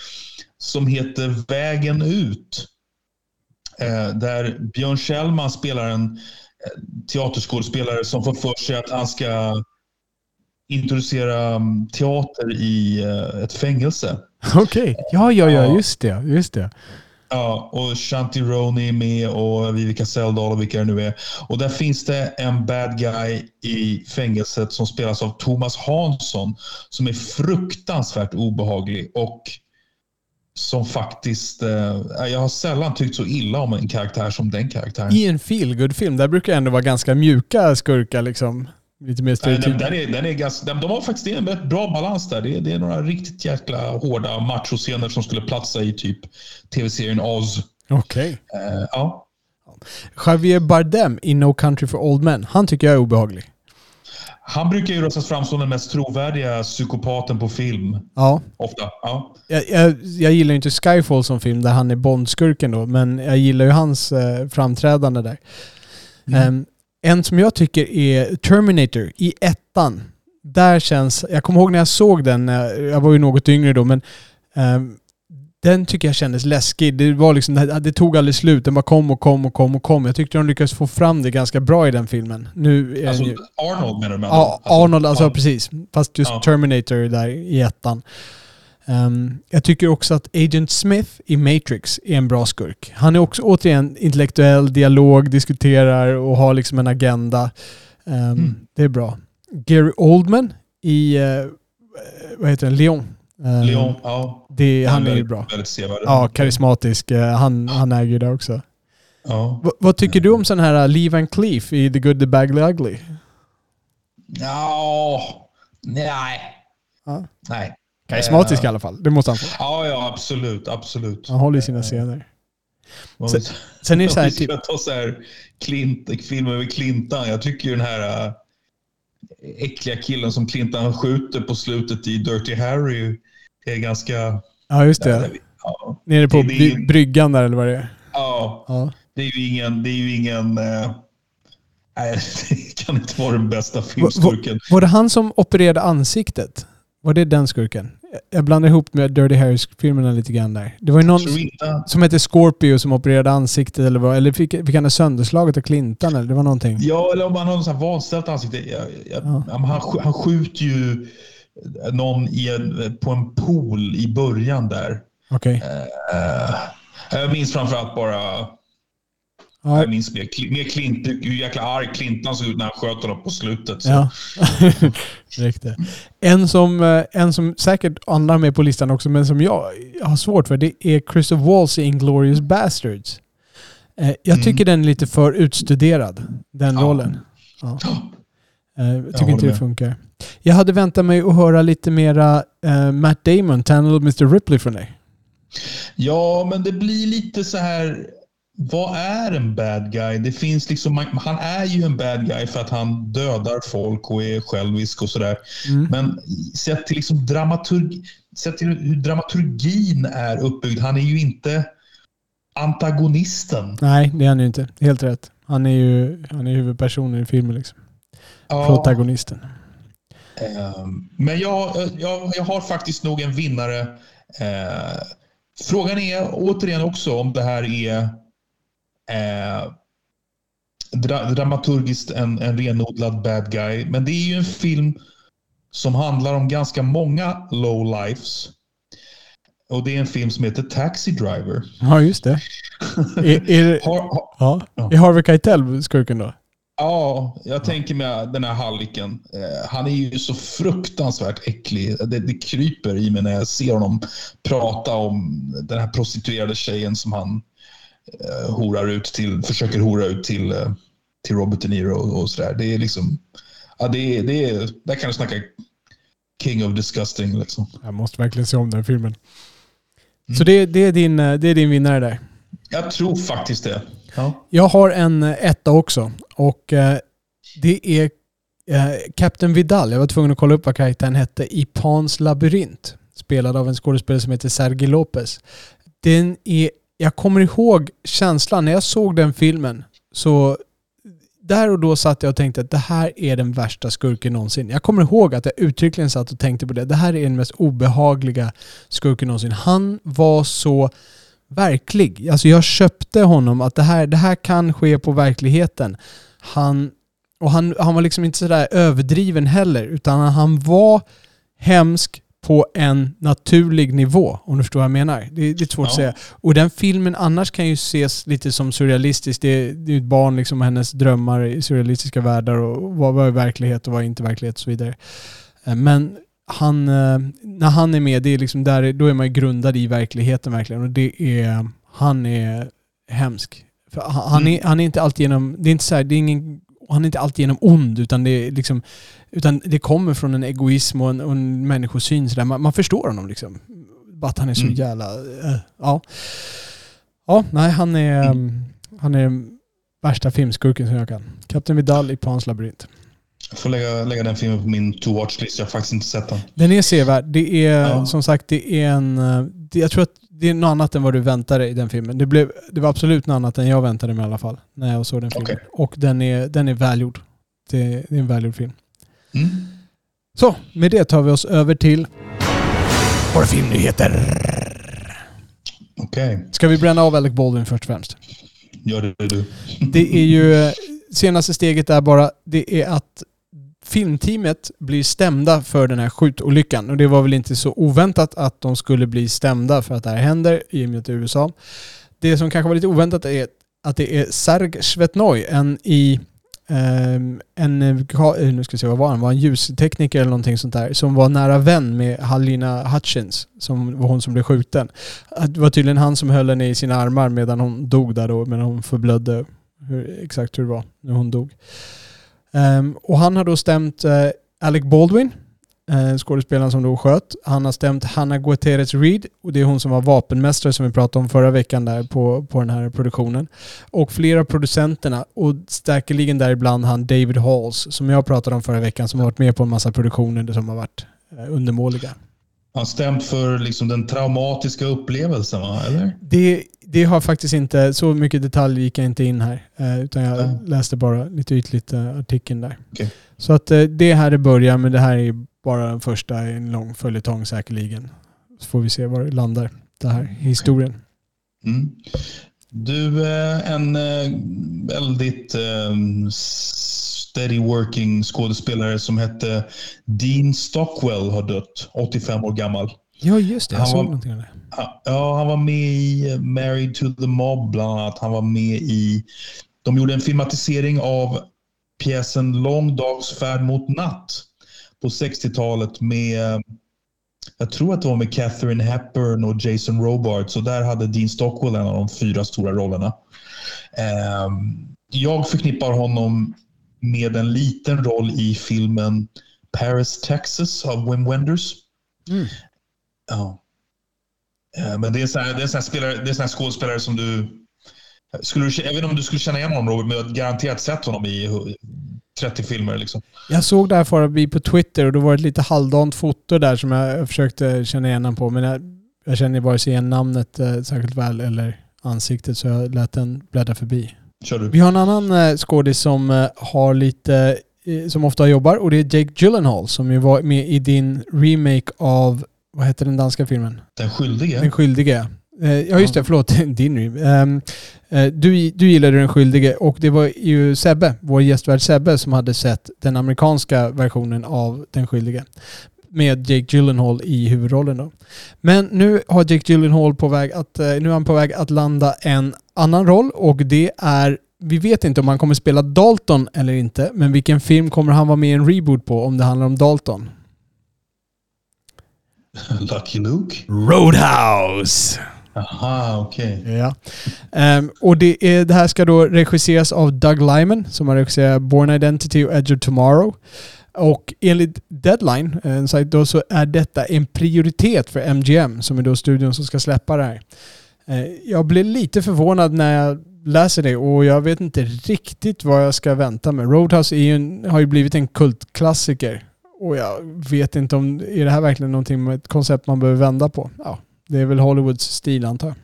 som heter Vägen ut. Eh, där Björn Kjellman spelar en eh, teaterskådespelare som får för sig att han ska introducera mm, teater i eh, ett fängelse. Okej. Ja, ja, ja, Ja. just det. Just det. Ja, och Shanti Roney är med och Vivica Seldahl och vilka det nu är. Och där finns det en bad guy i fängelset som spelas av Thomas Hansson som är fruktansvärt obehaglig och som faktiskt... Eh, jag har sällan tyckt så illa om en karaktär som den karaktären. I en feelgood film där brukar ändå vara ganska mjuka skurkar liksom. Lite mer stereotypa. den är, den är ganska, de, har faktiskt det en rätt bra balans där. Det är, det är några riktigt jäkla hårda machoscener som skulle platsa i typ tv-serien Oz. Okej. Eh, ja. Javier Bardem i No Country for Old Men. Han tycker jag är obehaglig. Han brukar ju röstas fram som den mest trovärdiga psykopaten på film. Ja. Ofta. Ja. Jag, jag, jag gillar ju inte Skyfall som film där han är Bondskurken då, men jag gillar ju hans eh, framträdande där. Mm. Ehm, en som jag tycker är Terminator i ettan. Där känns, jag kommer ihåg när jag såg den, jag var ju något yngre då, men ehm, den tycker jag kändes läskig. Det, var liksom, det, tog aldrig slut. Den bara kom och kom och kom och kom. Jag tyckte de lyckades få fram det ganska bra i den filmen. Nu Alltså, ju... Arnold menar du? med Ja, ord? Arnold, alltså ja. precis. Fast just Ja. Terminator där i ettan. Ehm, jag tycker också att Agent Smith i Matrix är en bra skurk. Han är också återigen intellektuell, dialog, diskuterar och har liksom en agenda. Ehm, Mm. Det är bra. Gary Oldman i, eh, vad heter den, Leon. Ehm, Leon, ja. Det, han är ju bra. Väldigt sevärd. Ja, karismatisk. Eh, Han, han äger ju det också. Ja. V- vad tycker du om sån här Lee Van Cleef i The Good, The Bad, The Ugly? Ja, nej. Ja. Nej. Karismatisk Eh, i alla fall. Det måste han få. Ja, ja, absolut. Absolut. Han håller i sina scener. Sen- Sen är det så här, *laughs* typ, ska ta så här Clint, Clintan. Jag tycker ju den här äckliga killen som Clintan skjuter på slutet i Dirty Harry är ganska... ja just det. Ja, Nere på det är ingen- bryggan där eller vad det är. ja Ja. det är ju ingen... Det är ju ingen äh, nej, *laughs* det kan inte vara den bästa filmskurken. Var det han som opererade ansiktet? Var det den skurken? Jag blandar ihop med Dirty Harry-filmerna lite grann där. Det var ju någon som hette Scorpio som opererade ansiktet eller vad, eller fick, fick han det sönderslaget av Clintan eller det var någonting. Ja, eller om han har något vanställt ansikte. Jag, jag, Ja. han, han skjuter ju någon en, på en pool i början där. Okej. Eh, jag minns framförallt bara... Ja, Jag minns mer, mer Clint, hur jäkla arg Clintan såg ut när han sköt honom på slutet. Så. Ja, *laughs* riktigt. En som, eh, en som säkert andra med på listan också, men som jag har svårt för, det är Christopher Waltz i Inglourious Bastards. Eh, Jag Mm. tycker den är lite för utstuderad, den Ja. rollen. Ja. Eh, Jag tycker håller inte det med. funkar. Jag hade väntat mig att höra lite mera eh, Matt Damon, Tanner Mr Ripley från dig. Ja, men det blir lite så här... Vad är en bad guy? Det finns liksom, han är ju en bad guy för att han dödar folk och är självisk och sådär. Mm. Men sett till, liksom dramaturg, sett till hur dramaturgin är uppbyggd, han är ju inte antagonisten. Nej, det är han ju inte. Helt rätt. Han är ju han är huvudpersonen i filmen liksom. Ja, Protagonisten. ehm, men jag, jag, jag har faktiskt nog en vinnare. Eh, frågan är återigen också om det här är eh, dra, dramaturgiskt en, en renodlad bad guy. Men det är ju en film som handlar om ganska många low lives. Och det är en film som heter Taxi Driver. Ja, just det. *laughs* är, är, Har, har. Ja. är Harvey Keitel skurken då? Ja, jag tänker mig den här halliken. Eh, han är ju så fruktansvärt äcklig. Det, det kryper i mig när jag ser honom prata om den här prostituerade tjejen som han eh, horar ut till, försöker hora ut till, eh, till Robert De Niro och, och sådär. Det är liksom, ja, det det är, där kan du snacka king of disgusting liksom. Jag måste verkligen se om den filmen. Så det, det, är din, eh, det är din vinnare där. Jag tror faktiskt det. Ja. Jag har en eh, etta också. Och eh, det är eh, Captain Vidal. Jag var tvungen att kolla upp vad karaktären hette i Pans labyrint. Spelad av en skådespelare som heter Sergi Lopez. Den är, jag kommer ihåg känslan när jag såg den filmen. Så där och då satt jag och tänkte att det här är den värsta skurken någonsin. Jag kommer ihåg att jag uttryckligen satt och tänkte på det. Det här är den mest obehagliga skurken någonsin. Han var så verklig. Alltså jag köpte honom att det här, det här kan ske på verkligheten. Han, och han, han var liksom inte sådär överdriven heller, utan han var hemsk på en naturlig nivå, om du förstår vad jag menar. Det, det är svårt att Ja. säga. Och den filmen annars kan ju ses lite som surrealistisk. Det, det är ett barn liksom och hennes drömmar i surrealistiska världar och vad, vad är verklighet och vad är inte verklighet och så vidare. Eh, Men han, eh, när han är med, det är liksom där, då är man ju grundad i verkligheten verkligen. Och det är, han är hemsk. För han, han, är, han är inte alltid genom, det är inte så här, det är ingen, han är inte alltid genom ond, utan det är liksom, utan det kommer från en egoism och en, och en människosyn. Så där. Man, man förstår honom liksom. Bara att han är så Mm. jävla, eh, ja. Ja, nej han är, Mm. han är värsta filmskurken som jag kan. Kapten Vidal i Pans labyrint. Jag får lägga, lägga den filmen på min to-watch-list. Jag har faktiskt inte sett den. Den är sevärd. Det är Ja. som sagt, det är en... eh, Det, jag tror att det är något annat än vad du väntade i den filmen. Det, blev, det var absolut något annat än jag väntade mig i alla fall. När jag såg den filmen. Okej. Och den är, den är välgjord. Det, är en välgjord film. Mm. Så, med det tar vi oss över till våra filmnyheter. Okej, Ska vi bränna av Alec Baldwin först och främst? gör det du. Det är ju... eh, *laughs* Senaste steget är bara det är att filmteamet blir stämda för den här skjutolyckan. Och det var väl inte så oväntat att de skulle bli stämda för att det här händer i och med att det är USA. Det som kanske var lite oväntat är att det är Serg Svetnoj, en i ehm, en, eh, nu ska vi se vad var han, var en ljustekniker eller någonting sånt där, som var nära vän med Halina Hutchins, som var hon som blev skjuten. Det var tydligen han som höll henne i sina armar medan hon dog där då, medan hon förblödde hur, exakt hur det var när hon dog. Um, och han har då stämt uh, Alec Baldwin, uh, skådespelaren som då sköt. Han har stämt Hanna Guterres Reed och det är hon som var vapenmästare som vi pratade om förra veckan där på, på den här produktionen. Och flera av producenterna och säkerligen däribland han David Halls som jag pratade om förra veckan som har varit med på en massa produktioner som har varit uh, undermåliga. Han stämt för liksom den traumatiska upplevelsen, va? eller? Det, det har faktiskt inte, så mycket detalj gick jag inte in här. Eh, utan jag Nej. läste bara lite ytligt eh, artikeln där. Okej. Så att eh, det är här det börjar, men det här är bara den första i en lång följetong säkerligen. Så får vi se var det landar, den här historien. Mm. Du är en väldigt steady working skådespelare som hette Dean Stockwell har dött, 85 år gammal. Ja, just det. Jag Han såg var- någonting om det. Ja, han var med i Married to the Mob bland annat. Han var med i... De gjorde en filmatisering av pjäsen Lång dags färd mot natt på 60-talet med... Jag tror att det var med Catherine Hepburn och Jason Robart. Så där hade Dean Stockwell en av de fyra stora rollerna. Ehm, Jag förknippar honom med en liten roll i filmen Paris, Texas av Wim Wenders. Mm. Ja. Eh, Men det är en sån här, här, spelare, det är skådespelare som du... Skulle du... Inte om du skulle känna igen honom Robert, men jag har garanterat sett honom i 30 filmer. Liksom. Jag såg det här förbi på Twitter och då var det ett lite halvdant foto där som jag försökte känna igen honom på. Men jag, jag känner vare sig igen namnet eh, särskilt väl eller ansiktet så jag lät den bläddra förbi. Kör du. Vi har en annan eh, skådis som eh, har lite, eh, som ofta jobbar och det är Jake Gyllenhaal som ju var med i din remake av, vad heter den danska filmen? Den skyldige. Den skyldige. Ja just det, förlåt. *laughs* Din remake. Ehm, eh, du, du gillade Den skyldige och det var ju Sebbe, vår gästvärd Sebbe, som hade sett den amerikanska versionen av Den skyldige. Med Jake Gyllenhaal i huvudrollen då. Men nu har Jake Gyllenhaal på väg att, eh, nu är han på väg att landa en annan roll och det är vi vet inte om han kommer spela Dalton eller inte, men vilken film kommer han vara med i en reboot på om det handlar om Dalton? *laughs* Lucky Luke. Roadhouse! Aha, okej. Ja. Ehm, och det, är, det här ska då regisseras av Doug Lyman som har regisserat Born Identity och Edge of Tomorrow. Och enligt Deadline, eh, en sajt då, så är detta en prioritet för MGM som är då studion som ska släppa det här. Eh, jag blev lite förvånad när jag läser det och jag vet inte riktigt vad jag ska vänta med. Roadhouse är ju en, har ju blivit en kultklassiker. Och jag vet inte om, är det här verkligen någonting med ett koncept man behöver vända på? Ja, det är väl Hollywoods stil antar jag.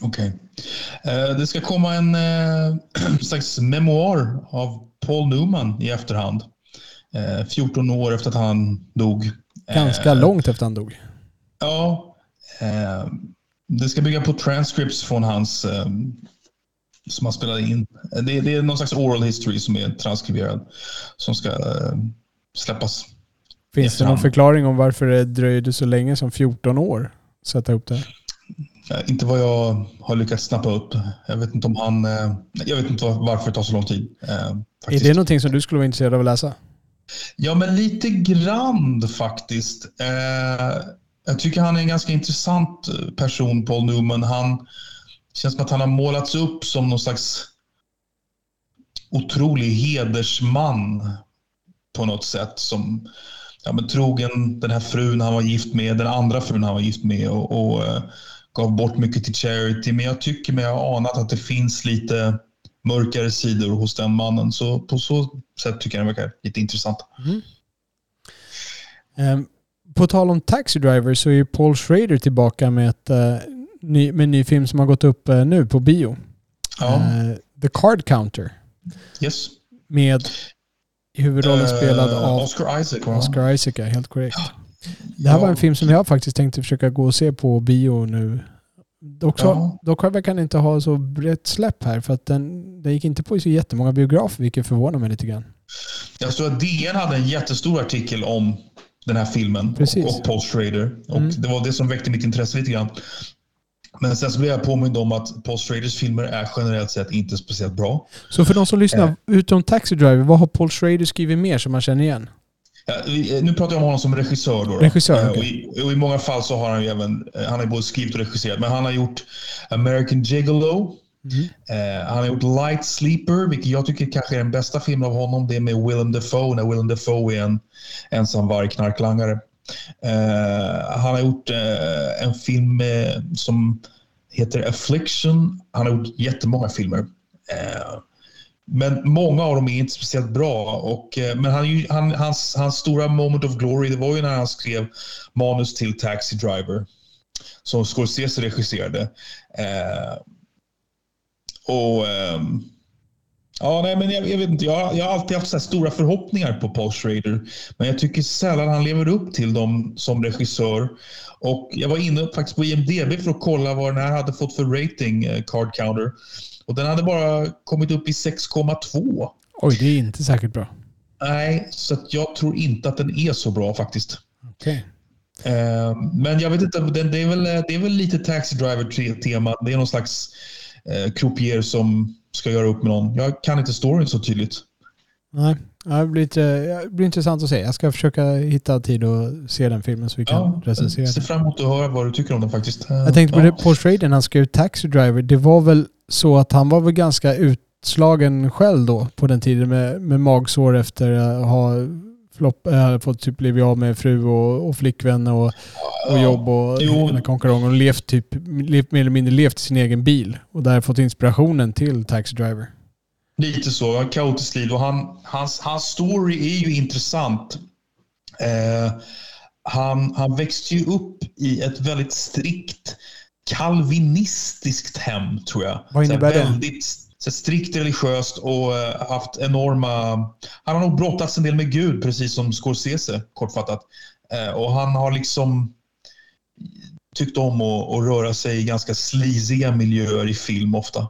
Okej. Eh, Det ska komma en eh, *clears throat* slags memoar av Paul Newman i efterhand. Eh, 14 år efter att han dog. Ganska Eh, långt efter han dog. Ja. Eh, det ska bygga på transcripts från hans eh, som han spelade in. Eh, Det, det är någon slags oral history som är transkriberad som ska eh, släppas. Finns det någon efterhand. förklaring om varför det dröjde så länge som 14 år att sätta ihop det? Eh, inte vad jag har lyckats snappa upp. Jag vet inte om han... Eh, jag vet inte var, varför det tar så lång tid. Eh, Är faktiskt. det någonting som du skulle vara intresserad av att läsa? Ja, men lite grann faktiskt. Eh, jag tycker han är en ganska intressant person, Paul Newman. Han känns som att han har målats upp som någon slags otrolig hedersman på något sätt. Som ja, men trogen den här frun han var gift med, den andra frun han var gift med och, och eh, gav bort mycket till charity. Men jag tycker mig ha anat att det finns lite mörkare sidor hos den mannen. Så på så sätt tycker jag den verkar lite intressant. Ehm, På tal om Taxi Driver så är ju Paul Schrader tillbaka med, ett, eh, ny, med en ny film som har gått upp eh, nu på bio. Ja, Eh, The Card Counter. yes. Med i huvudrollen spelad Eh, av Oscar Isaac. Oscar Isaac, ja, helt korrekt. Det här var en film som jag faktiskt tänkte försöka gå och se på bio nu. Dock, så, Ja. dock verkar den inte ha så brett släpp här för att den, den gick inte på i så jättemånga biografer vilket förvånar mig lite grann. Jag tror att DN hade en jättestor artikel om den här filmen Precis. och, och Schrader. Och Mm. Det var det som väckte mitt intresse lite grann. Men sen så blev jag påmind om att Paul Schraders filmer är generellt sett inte speciellt bra. Så för de som lyssnar, utom Taxi Driver, vad har Paul Schrader skrivit mer som man känner igen? Ja, vi- nu pratar jag om honom som regissör. Då, då. Regissör, Eh, okej. och, i, och I många fall så har han ju även eh, han har både skrivit och regisserat. Men han har gjort American Gigolo. Eh, han har gjort Light Sleeper, vilket jag tycker kanske är den bästa filmen av honom. Det är med Willem Dafoe, när Willem Dafoe är en ensam vargknarklangare. Eh, han har gjort eh, en film eh, som heter Affliction. Han har gjort jättemånga filmer. Eh, men många av dem är inte speciellt bra. Och, eh, men han, han, hans, hans stora moment of glory det var ju när han skrev manus till Taxi Driver som Scorsese regisserade. Eh, och Eh, Ja, nej, men jag, jag vet inte. Jag, jag har alltid haft så stora förhoppningar på Paul Schrader. Men jag tycker sällan han lever upp till dem som regissör. Och jag var inne faktiskt på IMDB för att kolla vad den här hade fått för rating, eh, Card Counter. Och den hade bara kommit upp i 6,2. Oj, det är inte särskilt bra. Nej, så jag tror inte att den är så bra faktiskt. Okej. Eh, men jag vet inte, det, är väl, det är väl lite Taxi Driver-tema. Det är någon slags eh, croupier som ska göra upp med någon. Jag kan inte storyn så tydligt. Nej, det blir, inte, det blir intressant att se. Jag ska försöka hitta tid och se den filmen så vi kan Ja, recensera ser fram emot att höra vad du tycker om den faktiskt. Jag tänkte på ja. det, Paul Schrader han skrev Taxi Driver. Det var väl så att han var väl ganska utslagen själv då på den tiden med, med magsår efter att ha flopp, äh, fått typ blivit av med fru och, och flickvän och, och jobb och Jo. konkarongen och levt typ, levt, mer eller mindre levt i sin egen bil och där fått inspirationen till Taxi Driver. Lite så. Kaotiskt liv. Och han, hans, hans story är ju intressant. Eh, han, han växte ju upp i ett väldigt strikt kalvinistiskt hem, tror jag. Vad innebär så här? Väldigt så här strikt religiöst och eh, haft enorma... Han har nog brottats en del med Gud, precis som Scorsese, kortfattat. Eh, och han har liksom tyckt om att, att röra sig i ganska sleaziga miljöer i film ofta.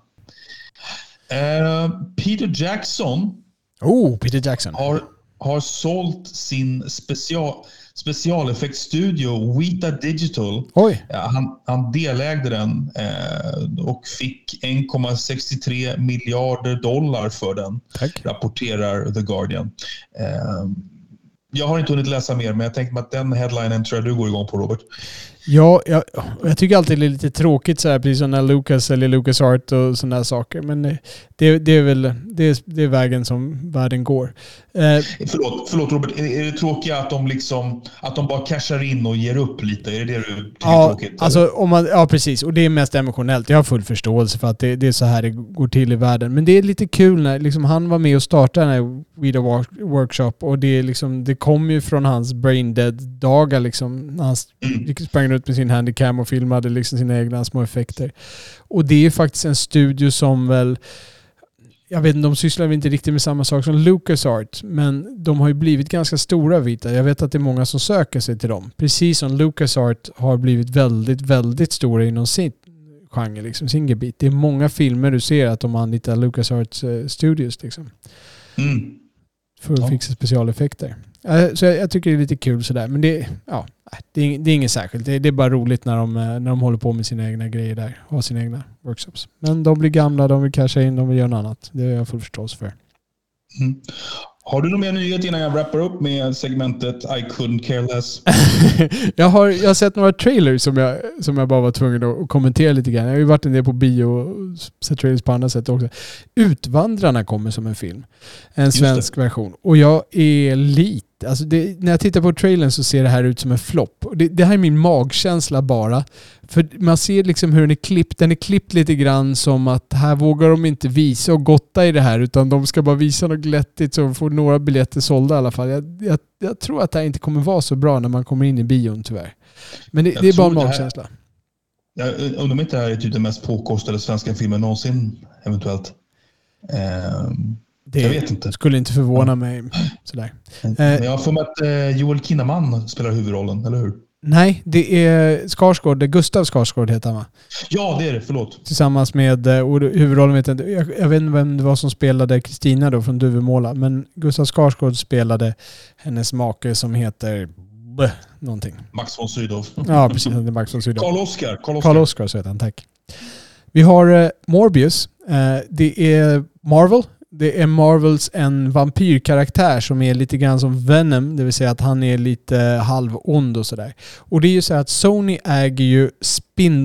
Eh, Peter Jackson Oh, Peter Jackson. har, har sålt sin special, specialeffektstudio Weta Digital. Oj, Ja, han, han delägde den eh, och fick 1,63 miljarder dollar för den, tack. rapporterar The Guardian. Eh, jag har inte hunnit läsa mer, men jag tänkte att den headlinen tror jag du går igång på, Robert. Ja, jag, jag tycker alltid det är lite tråkigt så här, precis som när Lucas eller Lucas Art och sådana saker. Men eh, det, det är väl det är, det är vägen som världen går. Eh, Förlåt, förlåt Robert, är, är det tråkiga att de, liksom, att de bara cashar in och ger upp lite? Är det det du tycker är ja, tråkigt? eller? alltså, om man, ja, precis. Och det är mest emotionellt. Jag har full förståelse för att det, det är så här det går till i världen. Men det är lite kul när liksom, han var med och startade den här Work- Workshop och det, är liksom, det kom ju från hans brain dead-dagar. Liksom, när han Mm. sprang runt med sin handycam och filmade liksom sina egna små effekter. Och det är faktiskt en studio som väl jag vet inte, de sysslar väl inte riktigt med samma sak som LucasArt, men de har ju blivit ganska stora vita. Jag vet att det är många som söker sig till dem. Precis som LucasArt har blivit väldigt, väldigt stora inom sin genre, liksom, sin gebit. Det är många filmer du ser att de anlitar LucasArts eh, Studios liksom, Mm. för att Ja. fixa specialeffekter. Eh, Så jag, jag tycker det är lite kul sådär, men det, ja, det, är, det är inget särskilt. Det, det är bara roligt när de, eh, när de håller på med sina egna grejer där, har sina egna workshops. Men de blir gamla, de vill casha in, de vill göra något annat. Det har jag full förståelse för. Mm. Har du någon mer nyhet innan jag wrappar upp med segmentet I couldn't care less? *laughs* jag, har, jag har sett några trailers som jag, som jag bara var tvungen att kommentera lite grann. Jag har ju varit en del på bio och sett trailers på andra sätt också. Utvandrarna kommer som en film. En svensk version. Och jag är Alltså det, när jag tittar på trailern så ser det här ut som en flopp. Det, det här är min magkänsla bara. För man ser liksom hur den är klippt. Den är klippt lite grann som att här vågar de inte visa och gotta i det här utan de ska bara visa något glättigt så de får några biljetter sålda i alla fall. Jag, jag, jag tror att det här inte kommer vara så bra när man kommer in i bion tyvärr. Men det, det är bara en här- magkänsla. Jag undrar om inte det här är typ den mest påkostade svenska filmen någonsin, eventuellt. Ehm, Det jag vet inte. skulle inte förvåna mig. Sådär. Men jag har för mig att eh, Joel Kinnaman spelar huvudrollen, eller hur? Nej, det är Skarsgård. Gustav Skarsgård heter han va? Ja, det är det. Förlåt. Tillsammans med, eh, huvudrollen vet jag inte, jag, jag vet inte vem det var som spelade Kristina då från Duvemåla, men Gustav Skarsgård spelade hennes make som heter någonting. Max von Sydow. Ja, precis. Det är Max von Sydow. Karl Oskar. Karl Oskar. Karl Oskar så heter han, tack. Vi har eh, Morbius. Eh, det är Marvel. Det är Marvels en vampyrkaraktär som är lite grann som Venom, det vill säga att han är lite halvond och sådär. Och det är ju så att Sony äger ju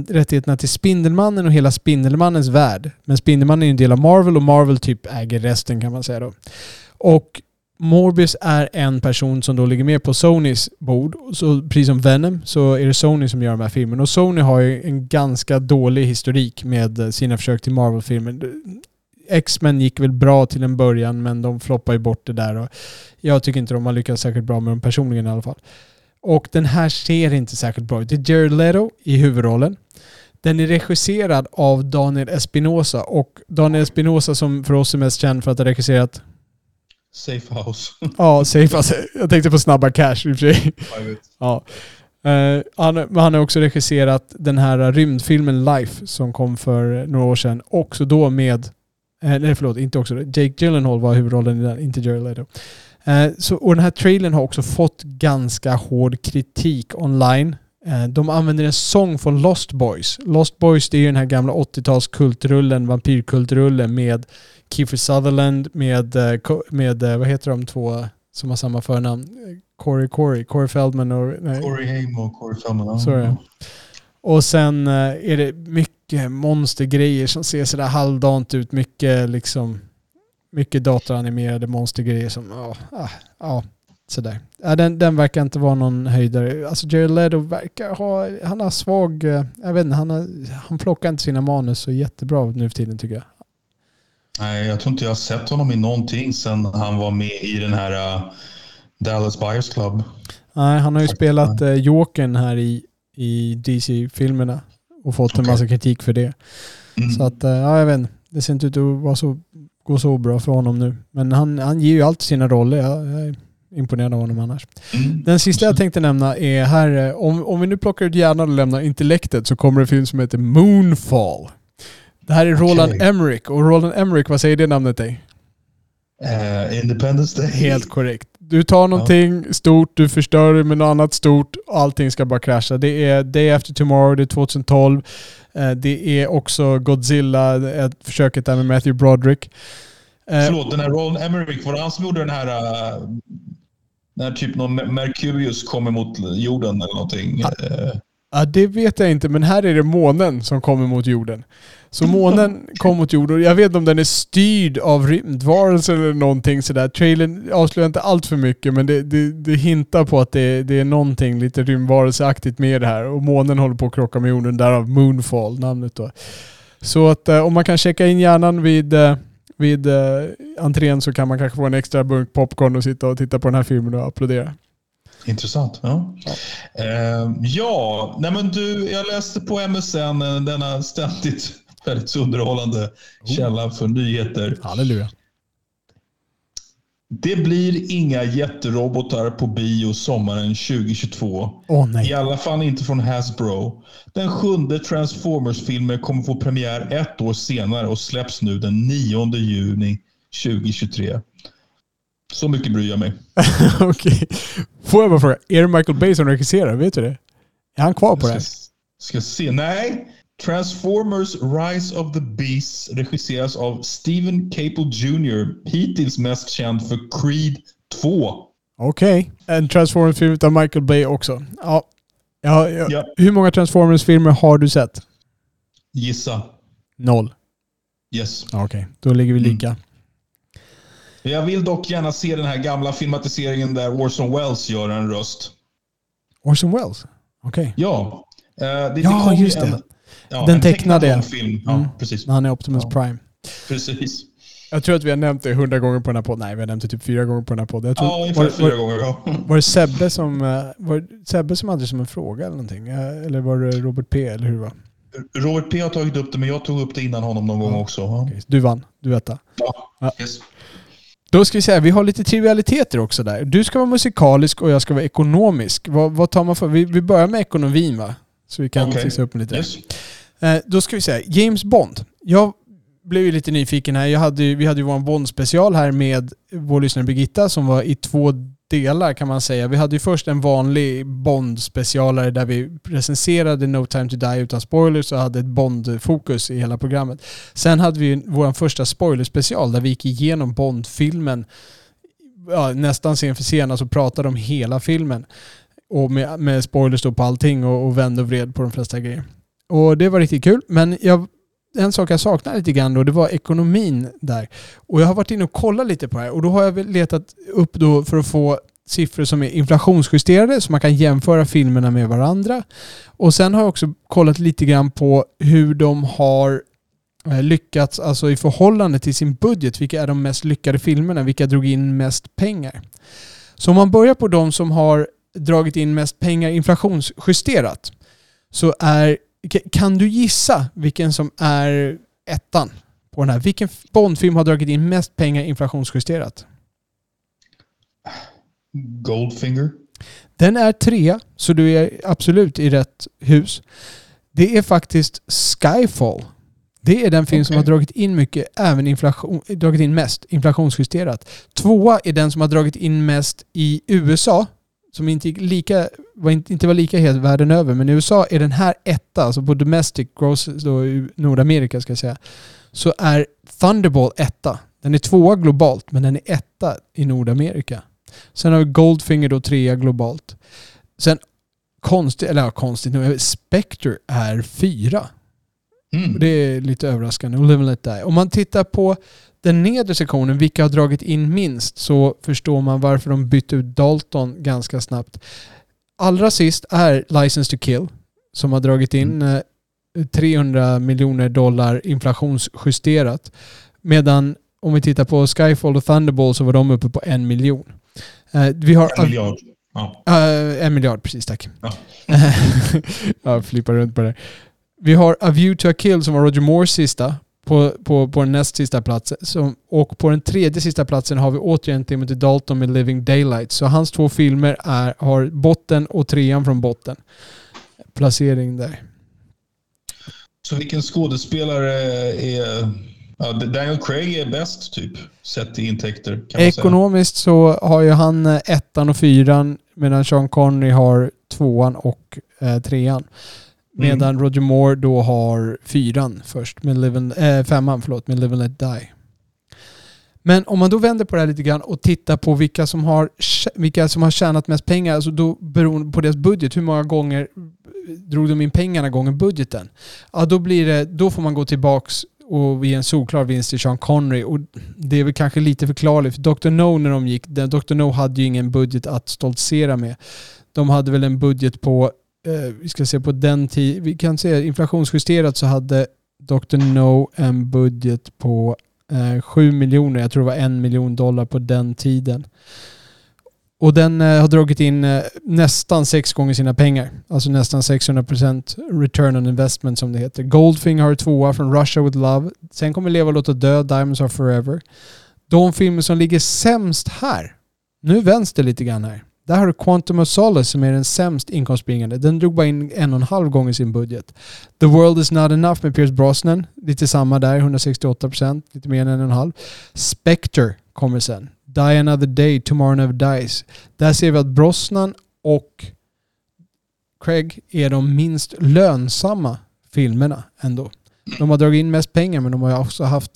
rättigheterna till Spindelmannen och hela Spindelmannens värld. Men Spindelmannen är ju en del av Marvel och Marvel typ äger resten kan man säga då. Och Morbius är en person som då ligger med på Sonys bord. Så precis som Venom så är det Sony som gör de här filmerna. Och Sony har ju en ganska dålig historik med sina försök till Marvel-filmer. X-Men gick väl bra till en början men de floppar ju bort det där. Och jag tycker inte de har lyckats särskilt bra med dem personligen i alla fall. Och den här ser inte särskilt bra ut. Det är Jared Leto i huvudrollen. Den är regisserad av Daniel Espinosa och Daniel Espinosa som för oss är mest känd för att ha regisserat Safe House. Ja, safe. Alltså, jag tänkte på Snabba Cash i och för sig. Ja. Uh, han, han har också regisserat den här rymdfilmen Life som kom för några år sedan. Också då med, eh, nej förlåt, inte också Jake Gyllenhaal var huvudrollen i den, inte Jared Leto. Uh, så, och den här trailern har också fått ganska hård kritik online. Uh, de använder en sång från Lost Boys. Lost Boys det är ju den här gamla 80-tals kultrullen, vampyrkultrullen med Kiefer Sutherland med, eh, med, eh, vad heter de två som har samma förnamn? Corey Corey, Corey Feldman och... Nej. Corey Haim och Corey Feldman. ja. Och sen eh, är det mycket monstergrejer som ser sådär halvdant ut. Mycket liksom... Mycket datoranimerade monstergrejer som... Ja, ah, ja sådär. Ja, den, den verkar inte vara någon höjdare. Alltså Jared Leto verkar ha... Han har svag... eh, Jag vet inte, han, har, han plockar inte sina manus så jättebra nu för tiden tycker jag. Nej, jag tror inte jag har sett honom i någonting sedan han var med i den här uh, Dallas Buyers Club. Nej, han har ju spelat uh, Jokern här i, i DC-filmerna och fått en Okej. massa kritik för det. Mm. Så att, eh, ja jag vet inte. Det ser inte ut att vara så, gå så bra för honom nu. Men han, han ger ju alltid sina roller. Jag, jag är imponerad av honom annars. Mm. Den sista jag tänkte nämna är här, eh, om, om vi nu plockar ut hjärnan och lämnar intellektet så kommer det en film som heter Moonfall. Det här är Roland Okej. Emmerich. Och Roland Emmerich, vad säger det namnet dig? Eh, Independence Day. Helt korrekt. Du tar någonting stort, du förstör det med något annat stort allting ska bara krascha. Det är Day After Tomorrow, det är 2012. Eh, Det är också Godzilla, ett försöket där med Matthew Broderick. Eh, Förlåt, den här Roland Emmerich, var det han som gjorde den här... När typ någon Mercurius kommer mot jorden eller någonting? Eh, Ja, det vet jag inte, men här är det månen som kommer mot jorden. Så månen *laughs* kom mot jorden. Jag vet inte om den är styrd av rymdvarelser eller någonting sådär. Trailern avslöjar inte allt för mycket, men det, det, det hintar på att det, det är någonting lite rymdvarelseaktigt med det här. Och månen håller på att krocka med jorden, därav Moonfall, namnet då. Så att eh, om man kan checka in hjärnan vid, eh, vid eh, entrén så kan man kanske få en extra bunk popcorn och sitta och titta på den här filmen och applådera. Intressant. Ja, ja. ja nej men du, jag läste på MSN, eh, denna ständigt väldigt underhållande källa för nyheter. Halleluja. Det blir inga jätterobotar på bio sommaren 2022. Åh I alla fall inte från Hasbro. Den sjunde Transformers-filmen kommer få premiär ett år senare och släpps nu den 9 juni 2023. Så mycket bryr jag mig. *laughs* Okej. Får jag bara fråga, är det Michael Bay som regisserar? Vet du det? Är han kvar på det? Ska, ska se. Nej. Transformers Rise of the Beasts regisseras av Steven Caple Jr. Hittills mest känd för Creed 2. Okej. En Transformers-film av Michael Bay också. Ja. Ja, ja. Ja. Hur många Transformers-filmer har du sett? Gissa. Noll. Yes. Okej, då ligger vi lika. Jag vill dock gärna se den här gamla filmatiseringen där Orson Welles gör en röst. Orson Welles? Okej. Ja. Eh, det, det Ja, ju just det. En, ja, Den en tecknade. tecknad film. Ja, Mm. precis. Han är Optimus Ja. Prime. precis. Jag tror att vi har nämnt det hundra gånger på den här podden. Nej, vi har nämnt det typ fyra gånger på den här podden. Tror, Ja, ungefär var, fyra var, gånger. Ja. *laughs* var det Sebbe som, eh, var Sebbe som hade det som en fråga eller någonting? Eh, Eller var det Robert P. eller hur det var? Robert P har tagit upp det, men jag tog upp det innan honom någon gång också. Ja. Okej, Du vann. Du vet det. Ja. Yes. Då ska vi säga, vi har lite trivialiteter också där. Du ska vara musikalisk och jag ska vara ekonomisk. Vad, vad tar man för? Vi, vi börjar med ekonomin va? Så vi kan Okej. fixa upp lite. Yes. Eh, då ska vi säga, James Bond. Jag blev ju lite nyfiken här. Jag hade, vi hade ju vår Bond-special här med vår lyssnare Birgitta som var i två delar kan man säga. Vi hade ju först en vanlig Bond-specialare där vi recenserade No Time To Die utan spoilers och hade ett Bond-fokus i hela programmet. Sen hade vi vår första spoiler-special där vi gick igenom Bond-filmen ja, nästan scen för scen, alltså pratade om hela filmen. Och med, med spoilers då på allting och, och vände och vred på de flesta grejer. Och det var riktigt kul. Men jag, en sak jag saknade lite grann då, det var ekonomin där. Och jag har varit inne och kollat lite på det här och då har jag letat upp då för att få siffror som är inflationsjusterade så man kan jämföra filmerna med varandra. Och sen har jag också kollat lite grann på hur de har eh, lyckats, alltså i förhållande till sin budget, vilka är de mest lyckade filmerna? Vilka drog in mest pengar? Så om man börjar på de som har dragit in mest pengar inflationsjusterat så är Kan du gissa vilken som är ettan på den här? Vilken Bondfilm har dragit in mest pengar inflationsjusterat? Goldfinger. Den är trea, så du är absolut i rätt hus. Det är faktiskt Skyfall. Det är den film som Okej. har dragit in mycket, även inflation, dragit in mest, inflationsjusterat. Tvåa är den som har dragit in mest i USA, som inte, lika, var inte, inte var lika het världen över. Men i USA är den här etta, alltså på domestic gross då i Nordamerika ska jag säga, så är Thunderball etta. Den är tvåa globalt, men den är etta i Nordamerika. Sen har vi Goldfinger då trea globalt. Sen konstigt, eller ja, konstigt nog, Spectre är fyra. Mm. Det är lite överraskande. Och Live and Let Die. Om man tittar på den nedre sektionen, vilka har dragit in minst, så förstår man varför de bytte ut Dalton ganska snabbt. Allra sist är License to Kill, som har dragit in eh, 300 miljoner dollar inflationsjusterat. Medan om vi tittar på Skyfall och Thunderball så var de uppe på en miljon. Eh, Vi har En miljard. Ja. Eh, en miljard, precis tack. Ja. *laughs* jag flippar runt på det. Vi har A View to a Kill som var Roger Moores sista på, på, på den näst sista platsen. Som, och på den tredje sista platsen har vi återigen Timothy Dalton med Living Daylight. Så hans två filmer är, har botten och trean från botten. Placering där. Så vilken skådespelare är... Ja, Daniel Craig är bäst, typ, sett till intäkter. Man säga. Ekonomiskt så har ju han eh, ettan och fyran medan Sean Connery har tvåan och eh, trean. Mm. Medan Roger Moore då har fyran först, med Live and, äh, femman förlåt, med Live and Let Die. Men om man då vänder på det här lite grann och tittar på vilka som har, vilka som har tjänat mest pengar, alltså då beroende på deras budget, hur många gånger drog de in pengarna gånger budgeten? Ja, då, blir det, då får man gå tillbaks och ge en solklar vinst till Sean Connery. Och det är väl kanske lite förklarligt, för Dr. No när de gick, Dr. No hade ju ingen budget att stoltsera med. De hade väl en budget på, eh, vi ska se på den tiden, vi kan se inflationsjusterat så hade Dr. No en budget på eh, 7 miljoner, jag tror det var en miljon dollar på den tiden. Och den eh, har dragit in eh, nästan sex gånger sina pengar. Alltså nästan 600% return on investment som det heter. Goldfinger har tvåa från Russia with Love. Sen kommer Leva, låta dö, Diamonds are forever. De filmer som ligger sämst här. Nu vänds det lite grann här. Där har du Quantum of Solace som är den sämst inkomstbringande. Den drog bara in en och en halv gånger sin budget. The World is not enough med Pierce Brosnan. Lite samma där, 168%. Lite mer än en och en halv. Spectre kommer sen. Die Another Day, Tomorrow Never Dies. Där ser vi att Brosnan och Craig är de minst lönsamma filmerna ändå. De har dragit in mest pengar men de har också haft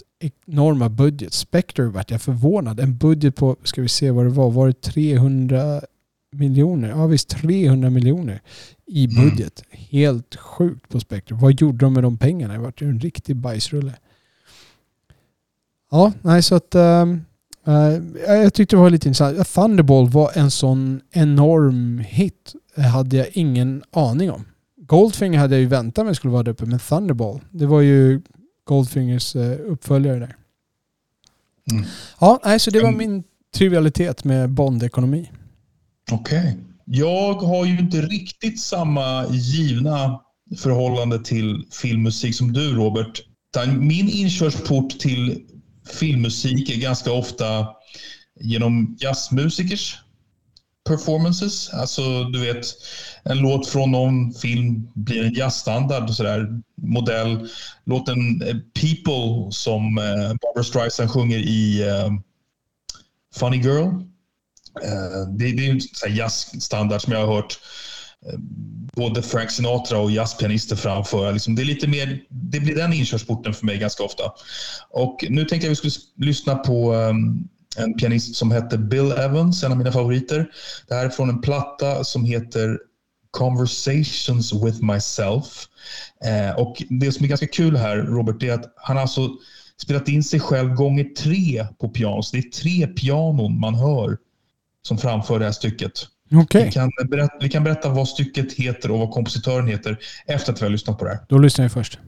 enorma budget. Spectre vart jag förvånad. En budget på, ska vi se vad det var, var det 300 miljoner? Ja visst, 300 miljoner i Mm. budget. Helt sjukt på Spectre. Vad gjorde de med de pengarna? Det vart ju en riktig bajsrulle. Ja, nej så att ehm, eh, jag tyckte det var lite intressant. Thunderball var en sån enorm hit. Det hade jag ingen aning om. Goldfinger hade jag ju väntat mig skulle vara där uppe, men Thunderball, det var ju Goldfingers eh, uppföljare där. Mm. Ja, nej, så det var Mm. min trivialitet med Bond-ekonomi. Okej. Jag har ju inte riktigt samma givna förhållande till filmmusik som du, Robert. Min inkörsport till filmmusik är ganska ofta genom jazzmusikers performances. Alltså, du vet, en låt från någon film blir en jazzstandard. och Sådär. Modell. Låten eh, People som eh, Barbra Streisand sjunger i eh, Funny Girl. Eh, det, det är en jazzstandard som jag har hört eh, både Frank Sinatra och jazzpianister framföra. Liksom, det, är lite mer, det blir den inkörsporten för mig ganska ofta. Och nu tänkte jag att vi skulle lyssna på ehm, en pianist som heter Bill Evans, en av mina favoriter. Det här är från en platta som heter Conversations with myself. Eh, och Det som är ganska kul här, Robert, är att han har alltså spelat in sig själv gånger tre på piano. Så det är tre pianon man hör som framför det här stycket. Okej, Vi, kan berätta, vi kan berätta vad stycket heter och vad kompositören heter efter att vi har lyssnat på det här. då lyssnar jag först.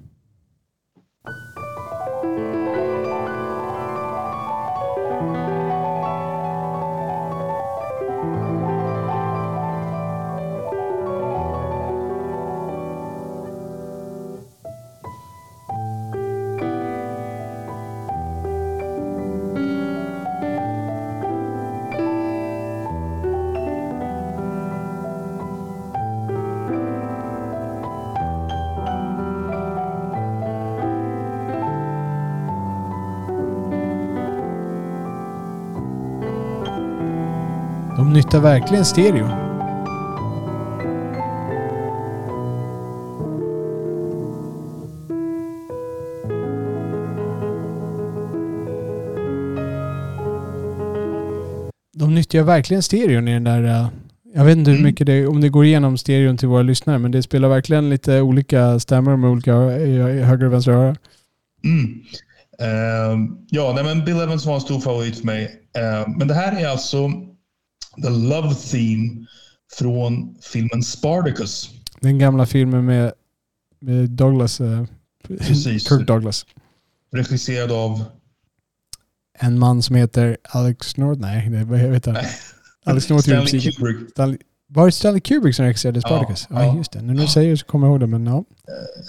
De nyttar verkligen stereo. De nyttjar verkligen stereon i den där... eh, Jag vet inte hur Mm. mycket det, om det går igenom stereon till våra lyssnare, men det spelar verkligen lite olika stämmor med olika eh, höger och vänster öra. Mm. Ehm, ja, nej, men Bill Evans var en stor favorit för mig. Ehm, men det här är alltså The Love Theme från filmen Spartacus. Den gamla filmen med, med Douglas. eh, Precis. Kirk Douglas. Regisserad av... En man som heter Alex North. Nej, det, vad heter han? Alex North Stanley. Kubrick. Stanley, var det Stanley Kubrick som regisserade Spartacus? Ja, ja. just det. Nu när du säger det så kommer jag ihåg det, men ja.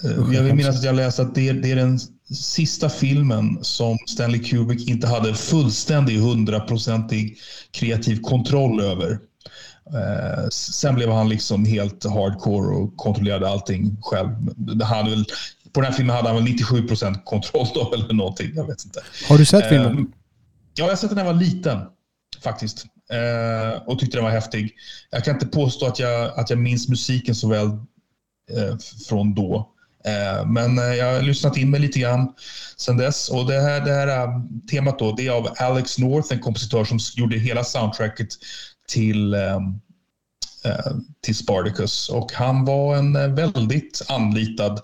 Eh, Jag vill minnas att jag läste att det, det är den sista filmen som Stanley Kubrick inte hade fullständig, hundraprocentig kreativ kontroll över. Eh, sen blev han liksom helt hardcore och kontrollerade allting själv. Hade väl, på den här filmen hade han väl 97 procent kontroll då, *laughs* eller någonting. Jag vet inte. Har du sett filmen? Eh, Ja, jag har sett den när jag var liten faktiskt. Eh, och tyckte den var häftig. Jag kan inte påstå att jag, att jag minns musiken så väl eh, från då. Eh, men eh, jag har lyssnat in mig lite grann sen dess. Och det här, det här eh, temat då, det är av Alex North, en kompositör som gjorde hela soundtracket till, ehm, till Spartacus. Och han var en väldigt anlitad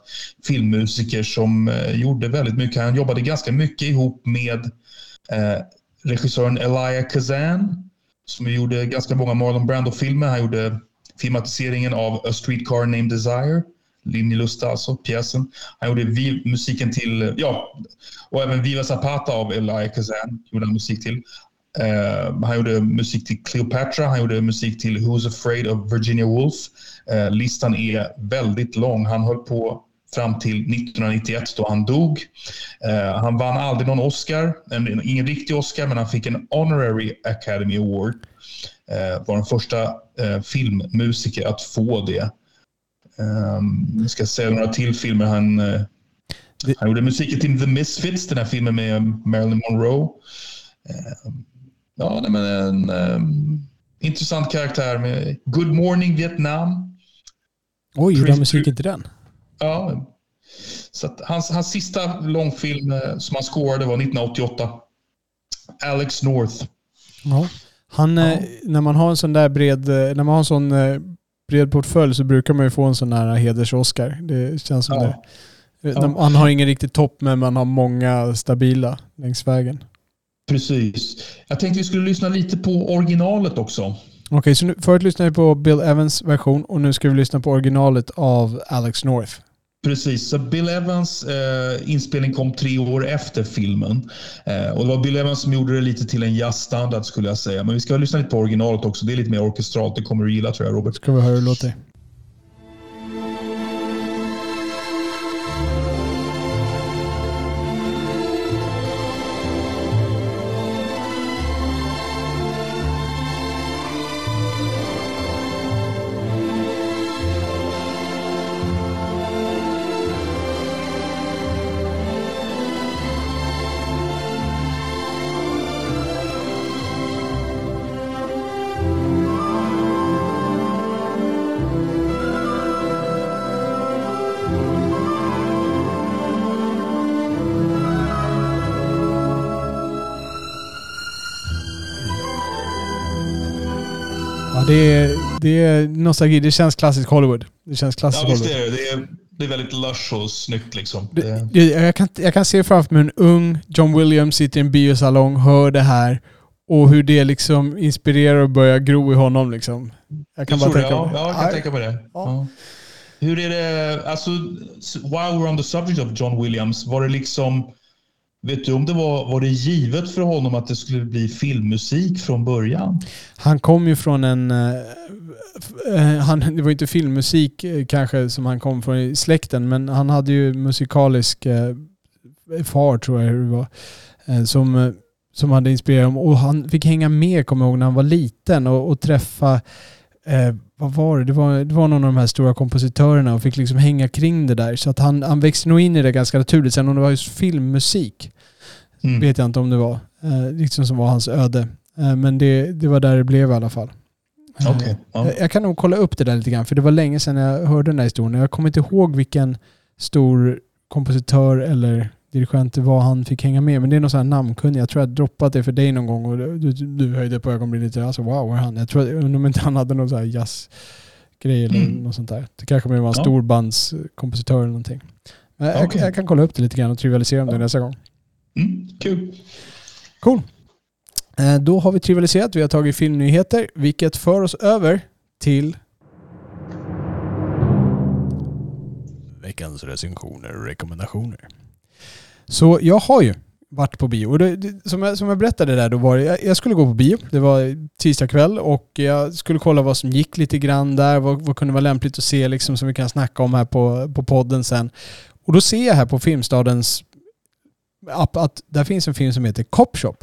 filmmusiker som gjorde väldigt mycket. Han jobbade ganska mycket ihop med regissören Elia Kazan som gjorde ganska många Marlon Brando-filmer. Han gjorde filmatiseringen av A Streetcar Named Desire, Linjelusta alltså, pjäsen. Han gjorde musiken till, ja, och även Viva Zapata av Elia Kazan gjorde han musik till. Uh, han gjorde musik till Cleopatra, han gjorde musik till Who's Afraid of Virginia Woolf. Uh, listan är väldigt lång. Han höll på fram till 1991 då han dog. Uh, han vann aldrig någon Oscar, en, ingen riktig Oscar, men han fick en Honorary Academy Award. Eh, var den första filmmusiker att få det. Um, ska säga några till filmer. Han, eh, Det- han gjorde musiken till The Misfits, den här filmen med Marilyn Monroe. Eh, ja, men en ehm, intressant karaktär med Good Morning Vietnam. Oj, gjorde han musiken till den? Ja, så hans, hans sista långfilm eh, som han scorade var 1988. Alex North. Ja. Han, Ja. eh, när man har en sån där bred, eh, när man har en sån eh, bred portfölj så brukar man ju få en sån här heders-Oscar. Det känns som Ja. det. Eh, Ja. Man har ingen riktig topp men man har många stabila längs vägen. Precis. Jag tänkte vi skulle lyssna lite på originalet också. Okej, så nu, förut lyssnade vi på Bill Evans version och nu ska vi lyssna på originalet av Alex North. Precis, så Bill Evans eh, inspelning kom tre år efter filmen. Eh, och det var Bill Evans som gjorde det lite till en jazzstandard skulle jag säga. Men vi ska lyssna lite på originalet också. Det är lite mer orkestralt. Det kommer du gilla tror jag Robert. Ska vi höra hur det låter. Det är nostalgi. Det känns klassiskt Hollywood. Det känns klassiskt Ja, Hollywood. är det. Det är, det är väldigt lush och snyggt liksom. Det, Det, det, jag, kan, jag kan se framför mig en ung John Williams sitter i en biosalong, hör det här och hur det liksom inspirerar och börjar gro i honom. Liksom. Jag kan jag bara tror det. tänka Ja, ja, jag kan tänka på det. Ja. Ja. Hur är det, alltså, while we're on the subject of John Williams, var det liksom, vet du om det var, var det givet för honom att det skulle bli filmmusik från början? Han kom ju från en... eh, han, det var inte filmmusik eh, kanske som han kom från i släkten, men han hade ju musikalisk eh, far tror jag det var. Som, som hade inspirerat honom. Och han fick hänga med, kommer jag ihåg, när han var liten och, och träffa Eh, vad var det? Det var, det var någon av de här stora kompositörerna och fick liksom hänga kring det där. Så att han, han växte nog in i det ganska naturligt. Sen om det var just filmmusik Mm. vet jag inte om det var. Eh, liksom som var hans öde. Eh, Men det, det var där det blev i alla fall. Eh, Okej. Ja. jag, jag kan nog kolla upp det där lite grann, för det var länge sedan jag hörde den här historien. Jag kommer inte ihåg vilken stor kompositör eller dirigent det var han fick hänga med, men det är någon sån här namnkunnig. Jag tror jag droppat det för dig någon gång och du, du, höjde på ögonbrynet lite. Alltså wow, var han? Jag tror jag om inte han hade någon sån här jazzgrej eller Mm. något sånt där. Det kanske var en Ja. storbandskompositör eller någonting. Men jag, Okej. jag kan kolla upp det lite grann och trivialisera om det nästa gång. Mm, kul. Cool. Eh, Då har vi trivialiserat, vi har tagit filmnyheter, vilket för oss över till veckans recensioner och rekommendationer. Så jag har ju varit på bio. Och det, det, som, jag, som jag berättade där då var det, jag, jag skulle gå på bio. Det var tisdag kväll och jag skulle kolla vad som gick lite grann där. Vad, vad kunde vara lämpligt att se liksom som vi kan snacka om här på, på podden sen. Och då ser jag här på Filmstadens app att där finns en film som heter Cop Shop.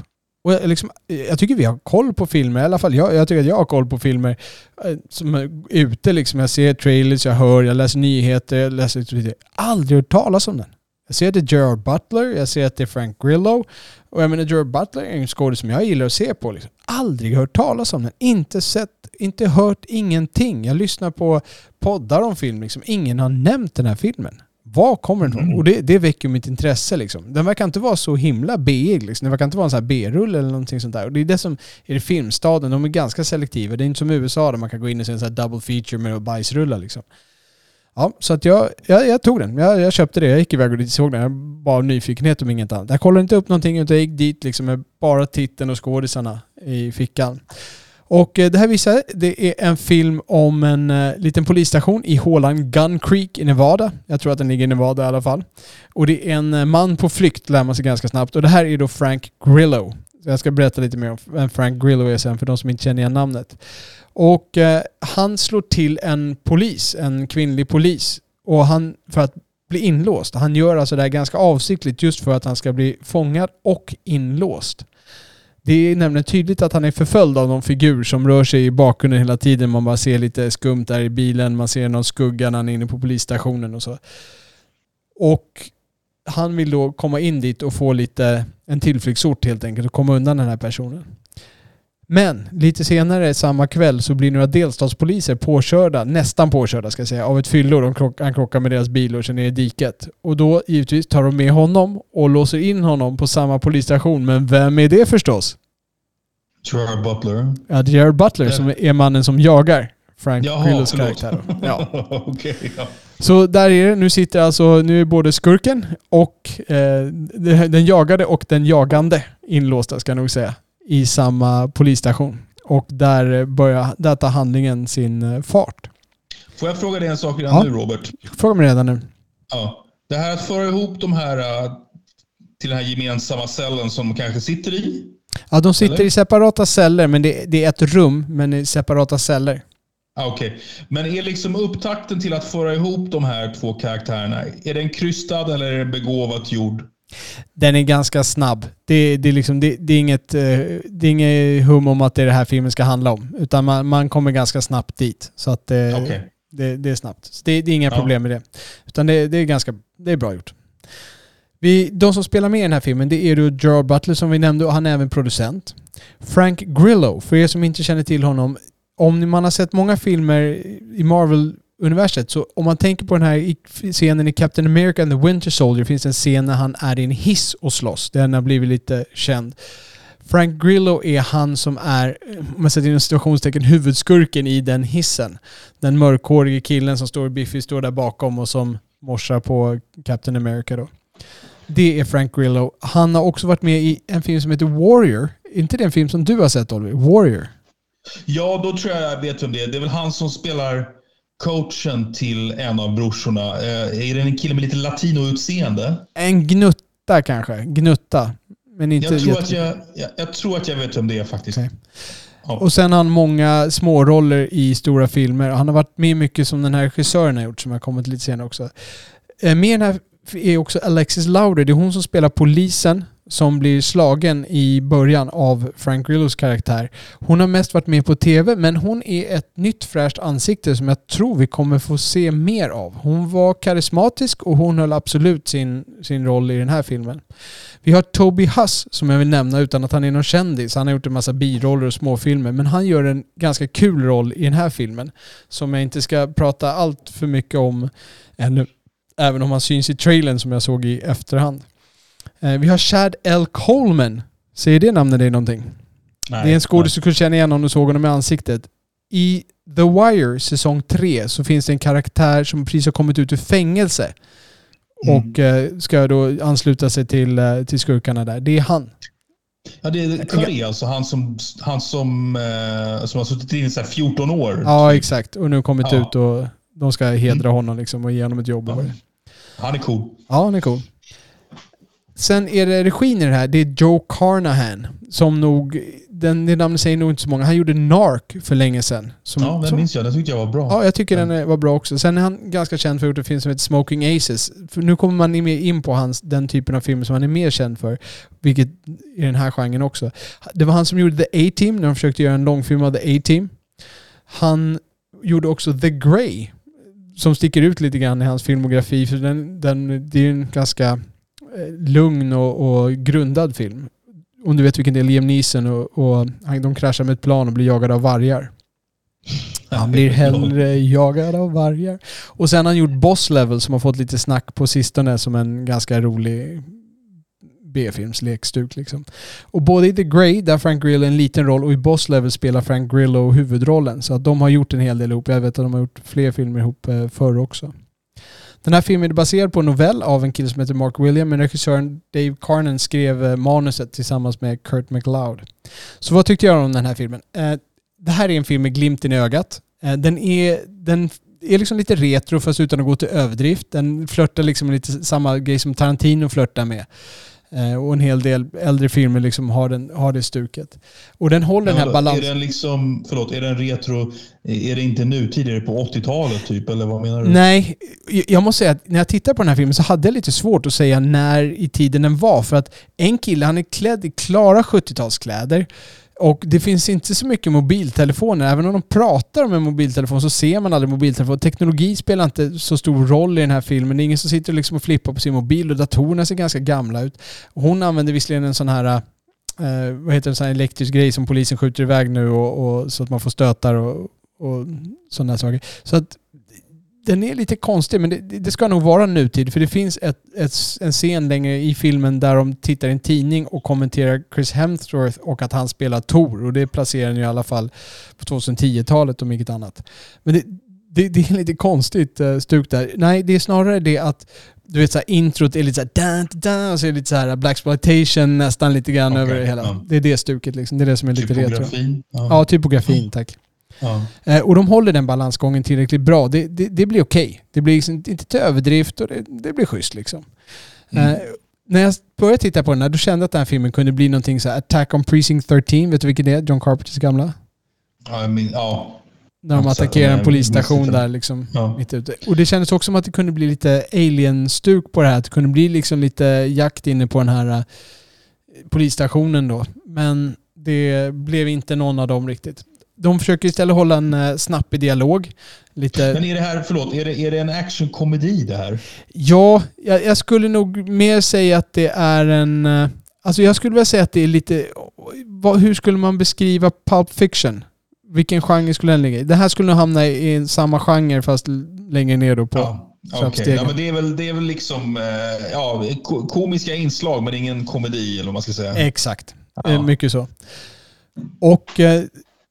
Och jag, liksom, jag tycker vi har koll på filmer, i alla fall jag, jag tycker att jag har koll på filmer eh, som är ute liksom. Jag ser trailers, jag hör, jag läser nyheter, jag läser Twitter. Aldrig hört talas om den. Jag ser att det är Gerard Butler, jag ser att det är Frank Grillo. Och jag menar Gerard Butler är en skådespelare som jag gillar att se på. Liksom. Aldrig hört talas om den. Inte sett, inte hört ingenting. Jag lyssnar på poddar om film, liksom. ingen har nämnt den här filmen. Var kommer den ifrån? Mm. Och det, det väcker mitt intresse. Liksom. Den verkar inte vara så himla B-ig. Liksom. Den verkar inte vara en sån här B-rulle eller någonting sånt där. Och det är det som är i Filmstaden. De är ganska selektiva. Det är inte som USA där man kan gå in och se en sån här double feature med bajsrullar. Liksom. Ja, så att jag, jag, jag tog den. Jag, jag köpte det. Jag gick iväg och såg den. Jag bara av nyfikenhet om inget annat. Jag kollade inte upp någonting utan jag gick dit liksom med bara titeln och skådisarna i fickan. Och eh, det här visar, det är en film om en eh, liten polisstation i hålan Gun Creek i Nevada. Jag tror att den ligger i Nevada i alla fall. Och det är en eh, man på flykt lär man sig ganska snabbt. Och det här är då Frank Grillo. Så jag ska berätta lite mer om vem Frank Grillo är sen för de som inte känner igen namnet. Och han slår till en polis, en kvinnlig polis. Och han, för att bli inlåst. Han gör alltså det här ganska avsiktligt just för att han ska bli fångad och inlåst. Det är nämligen tydligt att han är förföljd av någon figur som rör sig i bakgrunden hela tiden. Man bara ser lite skumt där i bilen, man ser någon skugga när han är inne på polisstationen och så. Och han vill då komma in dit och få lite en tillflyktsort helt enkelt och komma undan den här personen. Men lite senare samma kväll så blir några delstatspoliser påkörda, nästan påkörda ska jag säga, av ett fyllo. De krock, han krockar med deras bil och kör ner i diket. Och då givetvis tar de med honom och låser in honom på samma polisstation. Men vem är det förstås? Gerard Butler. Ja, det är Jared Butler Ja. som är mannen som jagar Frank Jaha, Grillos karaktär. Ja. *laughs* Okej, ja. Så där är det. Nu sitter alltså, nu är både skurken och eh, den jagade och den jagande inlåsta ska jag nog säga. I samma polisstation. Och där, börjar, där tar handlingen sin eh, fart. Får jag fråga dig en sak redan Ja. nu, Robert? Fråga mig redan nu. Ja. Det här att föra ihop de här äh, till den här gemensamma cellen som de kanske sitter i. Ja, de sitter Eller? i separata celler, men det, det är ett rum, men i separata celler. Ah, Okej. Men är liksom upptakten till att föra ihop de här två karaktärerna, är den krystad eller är den begåvat gjord? Den är ganska snabb. Det, det, är, liksom, det, det, är inget, eh, det är inget hum om att det är det här filmen ska handla om. Utan man, man kommer ganska snabbt dit. Så att eh, Okej. det, är snabbt. Så det, är inga Ja. problem med det. Utan det, är ganska det är bra gjort. Vi, de som spelar med i den här filmen det är då Gerard Butler som vi nämnde och han är även producent. Frank Grillo, för er som inte känner till honom. Om man har sett många filmer i universet. så om man tänker på den här scenen i Captain America and the Winter Soldier finns en scen när han är i en hiss och slåss. Den har blivit lite känd. Frank Grillo är han som är, om man sätter inom situationstecken, huvudskurken i den hissen. Den mörkhårige killen som står Biffy står där bakom och som morsar på Captain America då. Det är Frank Grillo. Han har också varit med i en film som heter Warrior. Är inte det en film som du har sett Oliver? Warrior? Ja, då tror jag jag vet vem det är. Det är väl han som spelar coachen till en av brorsorna. Eh, är det en kille med lite latinoutseende? En gnutta kanske. Gnutta. Men inte Jag tror, att jag, jag, jag tror att jag vet vem det är faktiskt. Ja. Och sen har han många småroller i stora filmer. Han har varit med mycket som den här regissören har gjort, som jag kommer till lite senare också. Eh, Med i den här är också Alexis Lauder. Det är hon som spelar polisen som blir slagen i början av Frank Grillos karaktär. Hon har mest varit med på TV men hon är ett nytt fräscht ansikte som jag tror vi kommer få se mer av. Hon var karismatisk och hon höll absolut sin, sin roll i den här filmen. Vi har Toby Huss som jag vill nämna utan att han är någon kändis. Han har gjort en massa biroller och småfilmer men han gör en ganska kul roll i den här filmen som jag inte ska prata allt för mycket om ännu. Även om han syns i trailern som jag såg i efterhand. Eh, vi har Chad L. Coleman. Säger det namnet dig någonting? Nej, det är en skådis du kunde känna igen om du såg honom i ansiktet. I The Wire säsong 3 så finns det en karaktär som precis har kommit ut ur fängelse. Mm. Och eh, ska då ansluta sig till, eh, till skurkarna där. Det är han. Ja, det är Curry alltså. Han som, han som, eh, som har suttit inne i så här 14 år. Ja, exakt. Och nu kommit Ja. ut och de ska hedra honom liksom och ge honom ett jobb. Ja. Han är cool. Ja, han är cool. Sen är det regin i det här. Det är Joe Carnahan. Som nog, den, det namnet säger nog inte så många. Han gjorde Narc för länge sedan. Som, Ja, den som, minns jag. Den tyckte jag var bra. ja, jag tycker den var bra också. Sen är han ganska känd för att ha gjort en film som heter Smoking Aces. För nu kommer man mer in på hans, den typen av filmer som han är mer känd för. Vilket i den här genren också. Det var han som gjorde The A-Team när de försökte göra en långfilm av The A-Team. Han gjorde också The Grey. Som sticker ut lite grann i hans filmografi. För den, den, det är en ganska lugn och, och grundad film. Om du vet vilken det är, Liam Neeson och, och han- de kraschar med ett plan och blir jagade av vargar. Han blir hellre jagad av vargar. Och sen har han gjort Boss Level som har fått lite snack på sistone som en ganska rolig B-filmslekstug liksom. Och både i The Grey, där Frank Grillo en liten roll, och i Boss Level spelar Frank Grillo huvudrollen. Så att de har gjort en hel del ihop. Jag vet att de har gjort fler filmer ihop eh, förr också. Den här filmen är baserad på en novell av en kille som heter Mark William, men regissören Dave Carnan skrev eh, manuset tillsammans med Kurt McLeod. Så vad tyckte jag om den här filmen? Eh, det här är en film med glimten i ögat. Eh, den är, den är liksom lite retro fast utan att gå till överdrift. Den flörtar liksom lite samma grej som Tarantino flörtar med. Eh, och en hel del äldre filmer liksom har, den, har det stuket. Och den håller den här Är balansen. den liksom, förlåt, är den retro, är det inte nutid? Är det på 80-talet typ? Eller vad menar du? Nej, jag måste säga att när jag tittar på den här filmen så hade jag lite svårt att säga när i tiden den var. För att en kille, han är klädd i klara 70-talskläder. Och det finns inte så mycket mobiltelefoner. Även om de pratar om en mobiltelefon så ser man aldrig mobiltelefon. Teknologi spelar inte så stor roll i den här filmen. Det är ingen som sitter liksom och flippar på sin mobil och datorerna ser ganska gamla ut. Hon använder visserligen en sån här eh, vad heter det, en sån här elektrisk grej som polisen skjuter iväg nu och, och så att man får stötar och, och sådana saker. Så att den är lite konstig, men det, det ska nog vara nutid. För det finns ett, ett, en scen längre i filmen där de tittar i en tidning och kommenterar Chris Hemsworth och att han spelar Tor. Och det placerar den ju i alla fall på 2010-talet om inget annat. Men det, det, det är lite konstigt uh, stuk där. Nej, det är snarare det att du vet såhär introt är lite såhär dan, dan, och så är det lite såhär blaxploitation nästan lite grann Okej, över det hela. ja. Det är det stuket liksom. Det är det som är lite retro. Typografin? Ja, typografin tack. Ja. Eh, och de håller den balansgången tillräckligt bra. Det, det, det blir okej. Det blir liksom inte till överdrift och det, det blir schysst liksom. Mm. Eh, när jag började titta på den här, då kände jag att den här filmen kunde bli någonting så här Attack on Precinct 13. Vet du vilket det är? John Carpenters gamla? Ja, jag min, ja. När de Ja, så- attackerar en polisstation där liksom. ja. Mitt ute. Och det kändes också som att det kunde bli lite alien-stuk på det här. Att det kunde bli liksom lite jakt inne på den här eh, polisstationen då. Men det blev inte någon av dem riktigt. De försöker istället hålla en uh, snappig dialog. Lite... Men är det här, förlåt, är det, är det en actionkomedi det här? Ja, jag, jag skulle nog mer säga att det är en... eh, Alltså jag skulle vilja säga att det är lite... Vad, hur skulle man beskriva Pulp Fiction? Vilken genre skulle den ligga i? Det här skulle nog hamna i, i samma genre fast längre ner då på... Ja. Trappstegen. ja, men det är väl, det är väl liksom eh, ja, ko- komiska inslag men ingen komedi eller vad man ska säga. Exakt. Ja. Eh, Mycket så. Och eh,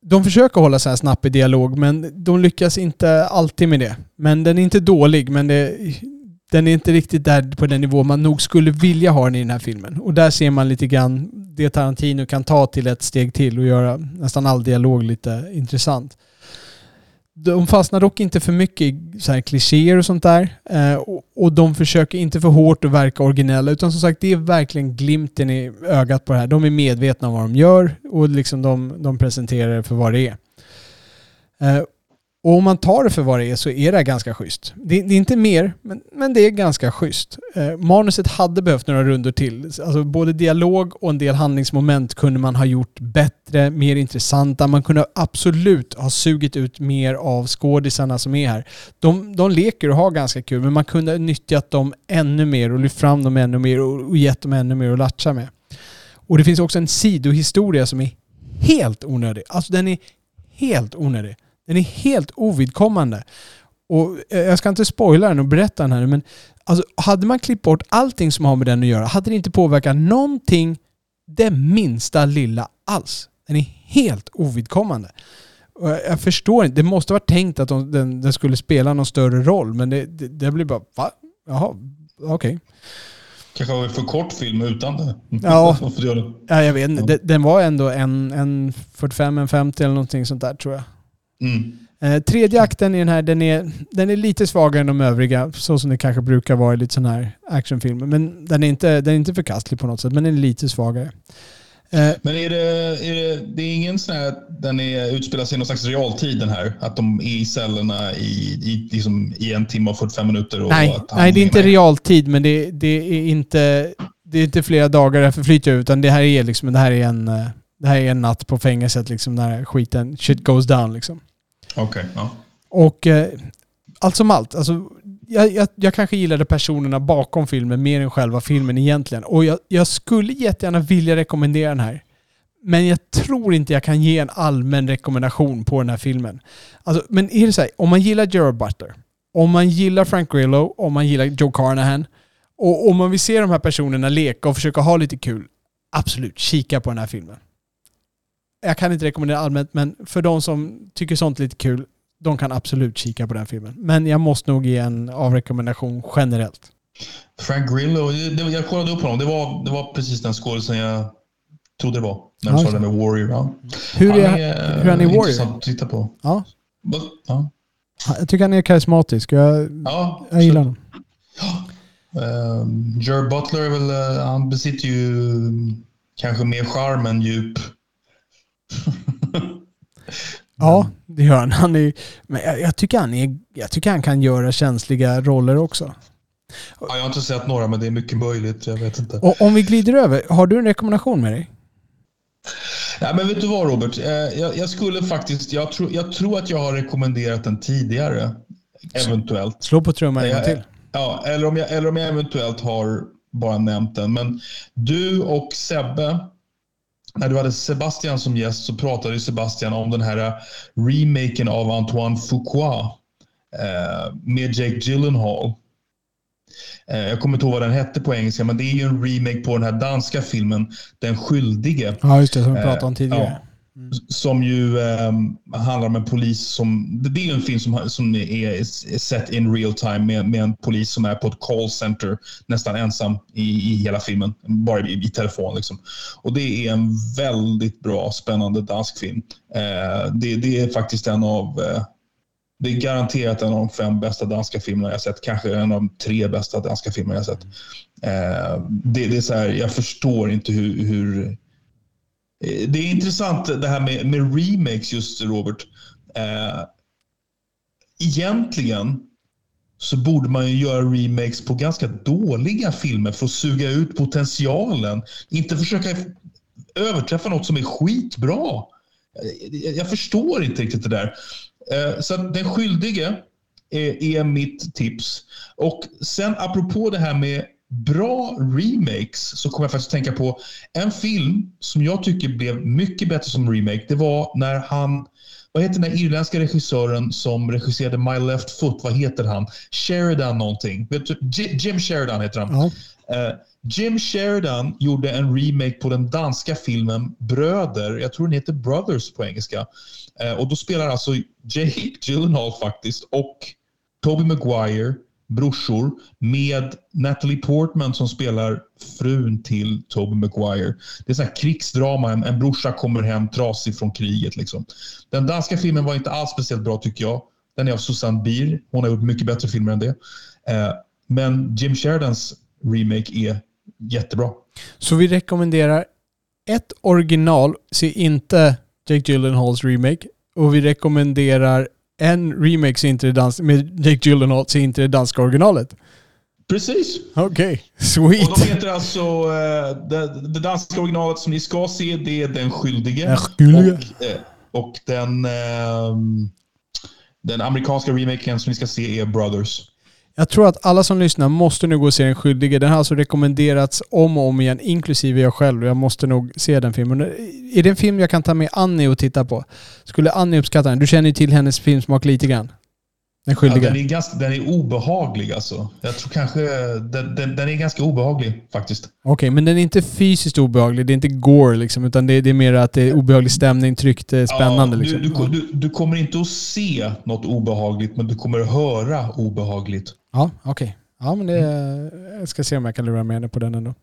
de försöker hålla så här i dialog men de lyckas inte alltid med det. Men den är inte dålig men det, den är inte riktigt där på den nivå man nog skulle vilja ha den i den här filmen. Och där ser man lite grann det Tarantino kan ta till ett steg till och göra nästan all dialog lite intressant. De fastnar dock inte för mycket i så här klichéer och sånt där. Eh, och, och de försöker inte för hårt att verka originella. Utan som sagt, det är verkligen glimten i ögat på det här. De är medvetna om vad de gör och liksom de, de presenterar det för vad det är. Eh, och om man tar det för vad det är så är det ganska schysst. Det, det är inte mer, men, men det är ganska schysst. Eh, manuset hade behövt några rundor till. Alltså både dialog och en del handlingsmoment kunde man ha gjort bättre, mer intressanta. Man kunde absolut ha sugit ut mer av skådisarna som är här. De, de leker och har ganska kul, men man kunde ha nyttjat dem ännu mer och lyft fram dem ännu mer och, och gett dem ännu mer att latcha med. Och det finns också en sidohistoria som är helt onödig. Alltså den är helt onödig. Den är helt ovidkommande. Och eh, jag ska inte spoila den och berätta den här men alltså, hade man klippt bort allting som har med den att göra hade det inte påverkat någonting det minsta lilla alls. Den är helt ovidkommande. Och jag förstår inte, det måste vara tänkt att de, den, den, skulle spela någon större roll men det, det, det blir bara va? Jaha, okej. Okay. Kanske var en för kort film utan det. Ja, *laughs* ja jag vet inte. Den var ändå en, en 45, en 50 eller någonting sånt där tror jag. Mm. Eh, tredje akten i den här, den är, den är lite svagare än de övriga, så som det kanske brukar vara i lite sådana här actionfilmer. Men den är, inte, den är inte förkastlig på något sätt, men den är lite svagare. Eh, men är det, är det, det är ingen sån här, den är, utspelar sig i någon slags realtid den här? Att de är i cellerna i, i, liksom, i en timme och 45 minuter? Och nej, nej, det är inte med. realtid, men det, det, är inte, det är inte flera dagar det förflyter utan det här är liksom, det här är en, det här är en natt på fängelset liksom, när skiten, shit goes down liksom. Okej, okay, ja. Och eh, allt som allt, alltså, jag, jag, jag, kanske gillade personerna bakom filmen mer än själva filmen egentligen. Och jag, jag skulle jättegärna vilja rekommendera den här. Men jag tror inte jag kan ge en allmän rekommendation på den här filmen. Alltså, men är det så här, om man gillar Gerard Butler, om man gillar Frank Grillo, om man gillar Joe Carnahan och om man vill se de här personerna leka och försöka ha lite kul, absolut, kika på den här filmen jag kan inte rekommendera allmänt, men för de som tycker sånt är lite kul, de kan absolut kika på den filmen. Men jag måste nog ge en avrekommendation generellt. Frank Grillo, jag kollade upp honom. Det var, det var precis den skådisen jag trodde det var. När du sa det med Warrior. Ja. Hur, är, han är, hur han är Warrior? Intressant att titta på. Ja. ja. Jag tycker han är karismatisk. Jag, ja, jag gillar honom. Ja. Uh, Jer Butler, väl, uh, han besitter ju kanske mer charm än djup. Ja, det gör han. han är, men jag, jag, tycker han är, jag tycker han kan göra känsliga roller också. Ja, jag har inte sett några, men det är mycket möjligt. Jag vet inte. Och om vi glider över, har du en rekommendation med dig? Ja, men vet du vad Robert? Eh, jag, jag skulle faktiskt, jag, tro, jag tror att jag har rekommenderat den tidigare. Eventuellt. Slå på trumman en gång till. Ja, eller om, jag, eller om jag eventuellt har bara nämnt den. Men du och Sebbe när du hade Sebastian som gäst så pratade Sebastian om den här äh, remaken av Antoine Fuqua eh, med Jake Gyllenhaal. Eh, jag kommer inte ihåg vad den hette på engelska, men det är ju en remake på den här danska filmen Den skyldige. Ja, just det. Som vi pratade om tidigare. Ja. Mm. Som ju eh, handlar om en polis som... Det är en film som, som är, set in real time med, med en polis som är på ett call center nästan ensam i, i hela filmen. Bara i, i telefon. Liksom. Och det är en väldigt bra, spännande dansk film. Eh, det, det, är faktiskt en av... Eh, det är garanterat en av de fem bästa danska filmerna jag sett. Kanske en av de tre bästa danska filmerna jag sett. Eh, det, det, är så här, jag förstår inte hur, hur Eh, det är intressant det här med, med remakes just Robert. Eh, egentligen så borde man ju göra remakes på ganska dåliga filmer för att suga ut potentialen. Inte försöka överträffa något som är skitbra. Jag, jag förstår inte riktigt det där. Eh, så Den skyldige är, är mitt tips. Och sen apropå det här med bra remakes så kommer jag faktiskt tänka på en film som jag tycker blev mycket bättre som remake. Det var när han, vad heter den irländska regissören som regisserade My Left Foot? Vad heter han? Sheridan någonting. Jim Sheridan heter han. Ja. Uh, Jim Sheridan gjorde en remake på den danska filmen Bröder. Jag tror den heter Brothers på engelska. Uh, och då spelar alltså Jake Gyllenhaal faktiskt och Toby Maguire brorsor med Natalie Portman som spelar frun till Tobey Maguire. Det är så här krigsdrama. En, en brorsa kommer hem trasig från kriget. Liksom. Den danska filmen var inte alls speciellt bra tycker jag. Den är av Susanne Bier. Hon har gjort mycket bättre filmer än det. Eh, men Jim Sheridans remake är jättebra. Så vi rekommenderar ett original, se inte Jake Gyllenhaals remake. Och vi rekommenderar en remake så är inte dans med Jake Gyllenhaal så är inte det danska originalet. Precis. Okej, sweet. Och de heter alltså... eh, det, det danska originalet som ni ska se, det är Den skyldige. Och, eh, och den, ehm, den amerikanska remaken som ni ska se är Brothers. Jag tror att alla som lyssnar måste nu gå och se Den skyldige. Den har alltså rekommenderats om och om igen, inklusive jag själv. Jag måste nog se den filmen. Är det en film jag kan ta med Annie och titta på? Skulle Annie uppskatta den? Du känner ju till hennes filmsmak lite grann. Den Ja, skyldige. den, är ganska, den är obehaglig alltså. Jag tror kanske... Den, den, den är ganska obehaglig faktiskt. Okej, men den är inte fysiskt obehaglig. Det är inte gore liksom, utan det är, det är mer att det är obehaglig stämning, tryggt, eh, spännande Ja, liksom. du, du, du, du kommer inte att se något obehagligt, men du kommer att höra obehagligt. Ja, okej. Ja, men det, jag ska se om jag kan lura med henne på den ändå.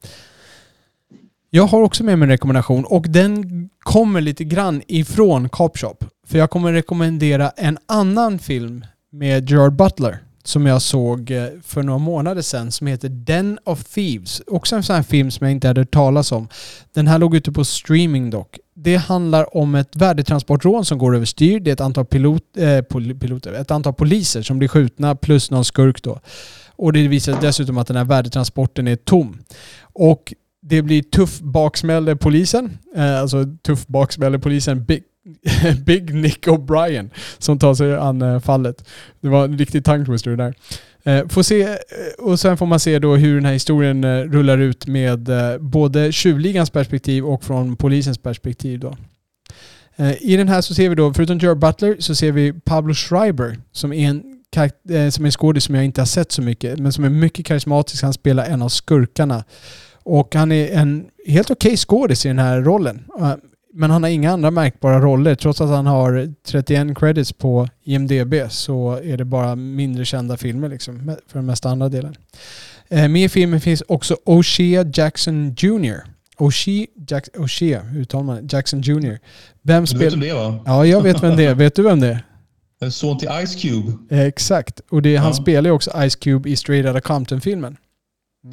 Jag har också med mig en rekommendation och den kommer lite grann ifrån Cop Shop. För jag kommer rekommendera en annan film med Gerard Butler som jag såg eh, för några månader sedan som heter Den of Thieves. Också en sån här film som jag inte hade hört talas om. Den här låg ute på streaming dock. Det handlar om ett värdetransportrån som går överstyr. Det är ett antal pilot, eh, pol- piloter, ett antal poliser som blir skjutna plus någon skurk då. Och det visar sig dessutom att den här värdetransporten är tom. Och det blir tuff baksmälle polisen, eh, alltså tuff baksmälle polisen Big, *laughs* Big Nick O'Brien som tar sig an eh, fallet. Det var en riktig tongue twister det där. Eh, får se, eh, och sen får man se då hur den här historien eh, rullar ut med både tjuvligans perspektiv och från polisens perspektiv då. I den här så ser vi då, förutom Gerard Butler, så ser vi Pablo Schreiber som är en som är en skådis som jag inte har sett så mycket, men som är mycket karismatisk. Han spelar en av skurkarna. Och han är en helt okej skådis i den här rollen. Men han har inga andra märkbara roller. Trots att han har 31 credits på IMDB så är det bara mindre kända filmer liksom, för den mesta andra delen. Eh, Med i filmen finns också O'Shea Jackson Jr. O'Shea, Jack, O'Shea uttalar man det? Jackson Jr. Vem Du vet om det va? Ja, jag vet vem det är. Vet du vem det är? En son till Ice Cube. Exakt. Och det, han Ja. spelar ju också Ice Cube i Straight Outta Compton-filmen.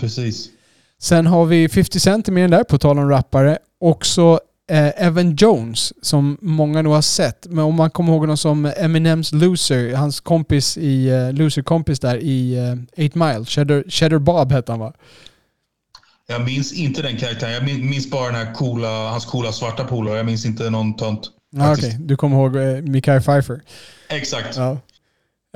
Precis. Sen har vi 50 Cent med den där, på tal om rappare. Också eh, Evan Jones, som många nog har sett. Men om man kommer ihåg honom som Eminems Loser, hans kompis i, eh, Loser-kompis där i eh, 8 Mile. Cheddar, Cheddar Bob hette han va? Jag minns inte den karaktären. Jag min- minns bara den här coola, hans coola svarta polare. Jag minns inte någon tönt. Ja, Okej, faktiskt. du kommer ihåg eh, Mikael Pfeiffer. Exakt. Ja.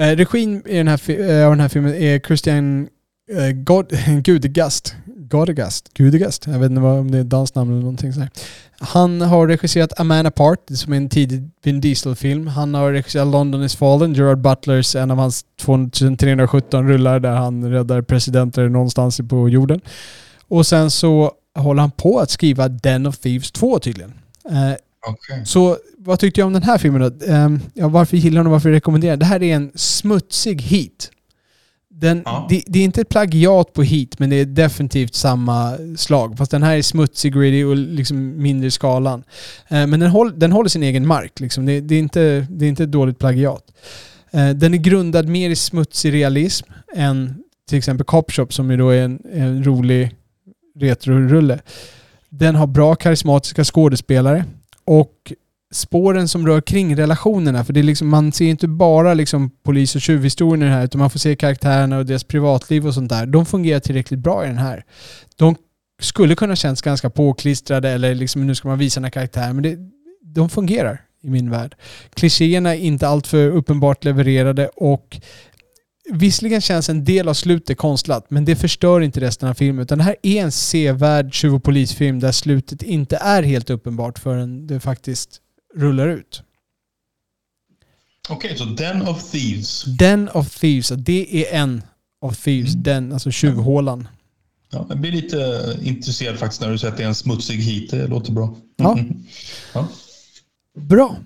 Eh, regin i den här, eh, av den här filmen är Christian eh, God, *laughs* Gudegast. Godegast? Gudegast? Jag vet inte om det är dansnamn eller någonting sådär. Han har regisserat A Man Apart, som är en tidig Vin Diesel-film. Han har regisserat London is Fallen, Gerard Butlers, en av hans 2317 rullar där han räddar presidenter någonstans på jorden. Och sen så håller han på att skriva Den of Thieves 2 tydligen. Eh, Okej. så vad tyckte jag om den här filmen då? Ehm, ja, varför gillar den och varför rekommenderar den? Det här är en smutsig Heat. Den, Ja. det, det är inte ett plagiat på Heat, men det är definitivt samma slag. Fast den här är smutsig, gritty och liksom mindre i skalan. Eh, men den, håll, den håller sin egen mark. Liksom. Det, det, är inte, det är inte ett dåligt plagiat. Eh, den är grundad mer i smutsig realism än till exempel Cop Shop som ju då är en, en rolig retro-rulle. Den har bra karismatiska skådespelare och spåren som rör kring relationerna. För det är liksom, man ser inte bara liksom polis och tjuvhistorien i den här utan man får se karaktärerna och deras privatliv och sånt där. De fungerar tillräckligt bra i den här. De skulle kunna kännas ganska påklistrade eller liksom nu ska man visa den här karaktären men det, de fungerar i min värld. Klichéerna är inte alltför uppenbart levererade och Visserligen känns en del av slutet konstlat, men det förstör inte resten av filmen. Utan det här är en sevärd tjuv och polisfilm där slutet inte är helt uppenbart förrän det faktiskt rullar ut. Okej, så Den of Thieves. Den of Thieves, det är en of Thieves. Den, alltså tjuvhålan. Ja, jag blir lite intresserad faktiskt när du säger att det är en smutsig hit. Det låter bra. Ja. Mm. ja. Bra.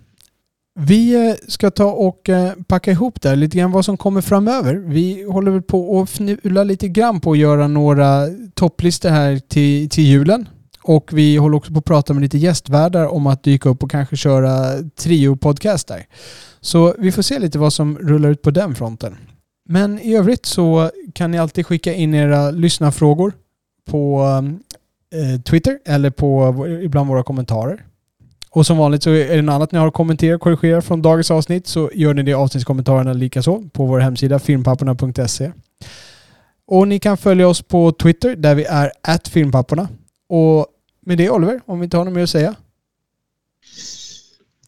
Vi eh, ska ta och eh, packa ihop där lite grann vad som kommer framöver. Vi håller väl på och fnula lite grann på att göra några topplistor här till, till julen. Och vi håller också på att prata med lite gästvärdar om att dyka upp och kanske köra trio-podcast där. Så vi får se lite vad som rullar ut på den fronten. Men i övrigt så kan ni alltid skicka in era lyssnarfrågor på eh, Twitter eller på ibland våra kommentarer. Och som vanligt så är det något annat ni har att kommentera och korrigera från dagens avsnitt så gör ni det i avsnittskommentarerna likaså på vår hemsida filmpapporna.se. Och ni kan följa oss på Twitter där vi är filmpapporna. Och med det Oliver, om vi inte har något mer att säga.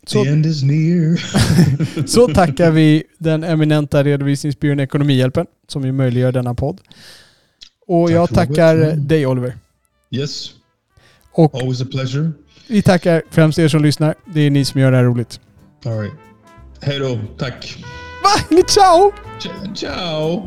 Så, *laughs* så tackar vi den eminenta redovisningsbyrån Ekonomihjälpen som ju möjliggör denna podd. Och Tack jag tackar dig Oliver. Yes. Och Always a pleasure. Vi tackar främst er som lyssnar. Det är ni som gör det här roligt. All right. Hej då. Tack. Va? Ciao! Ciao!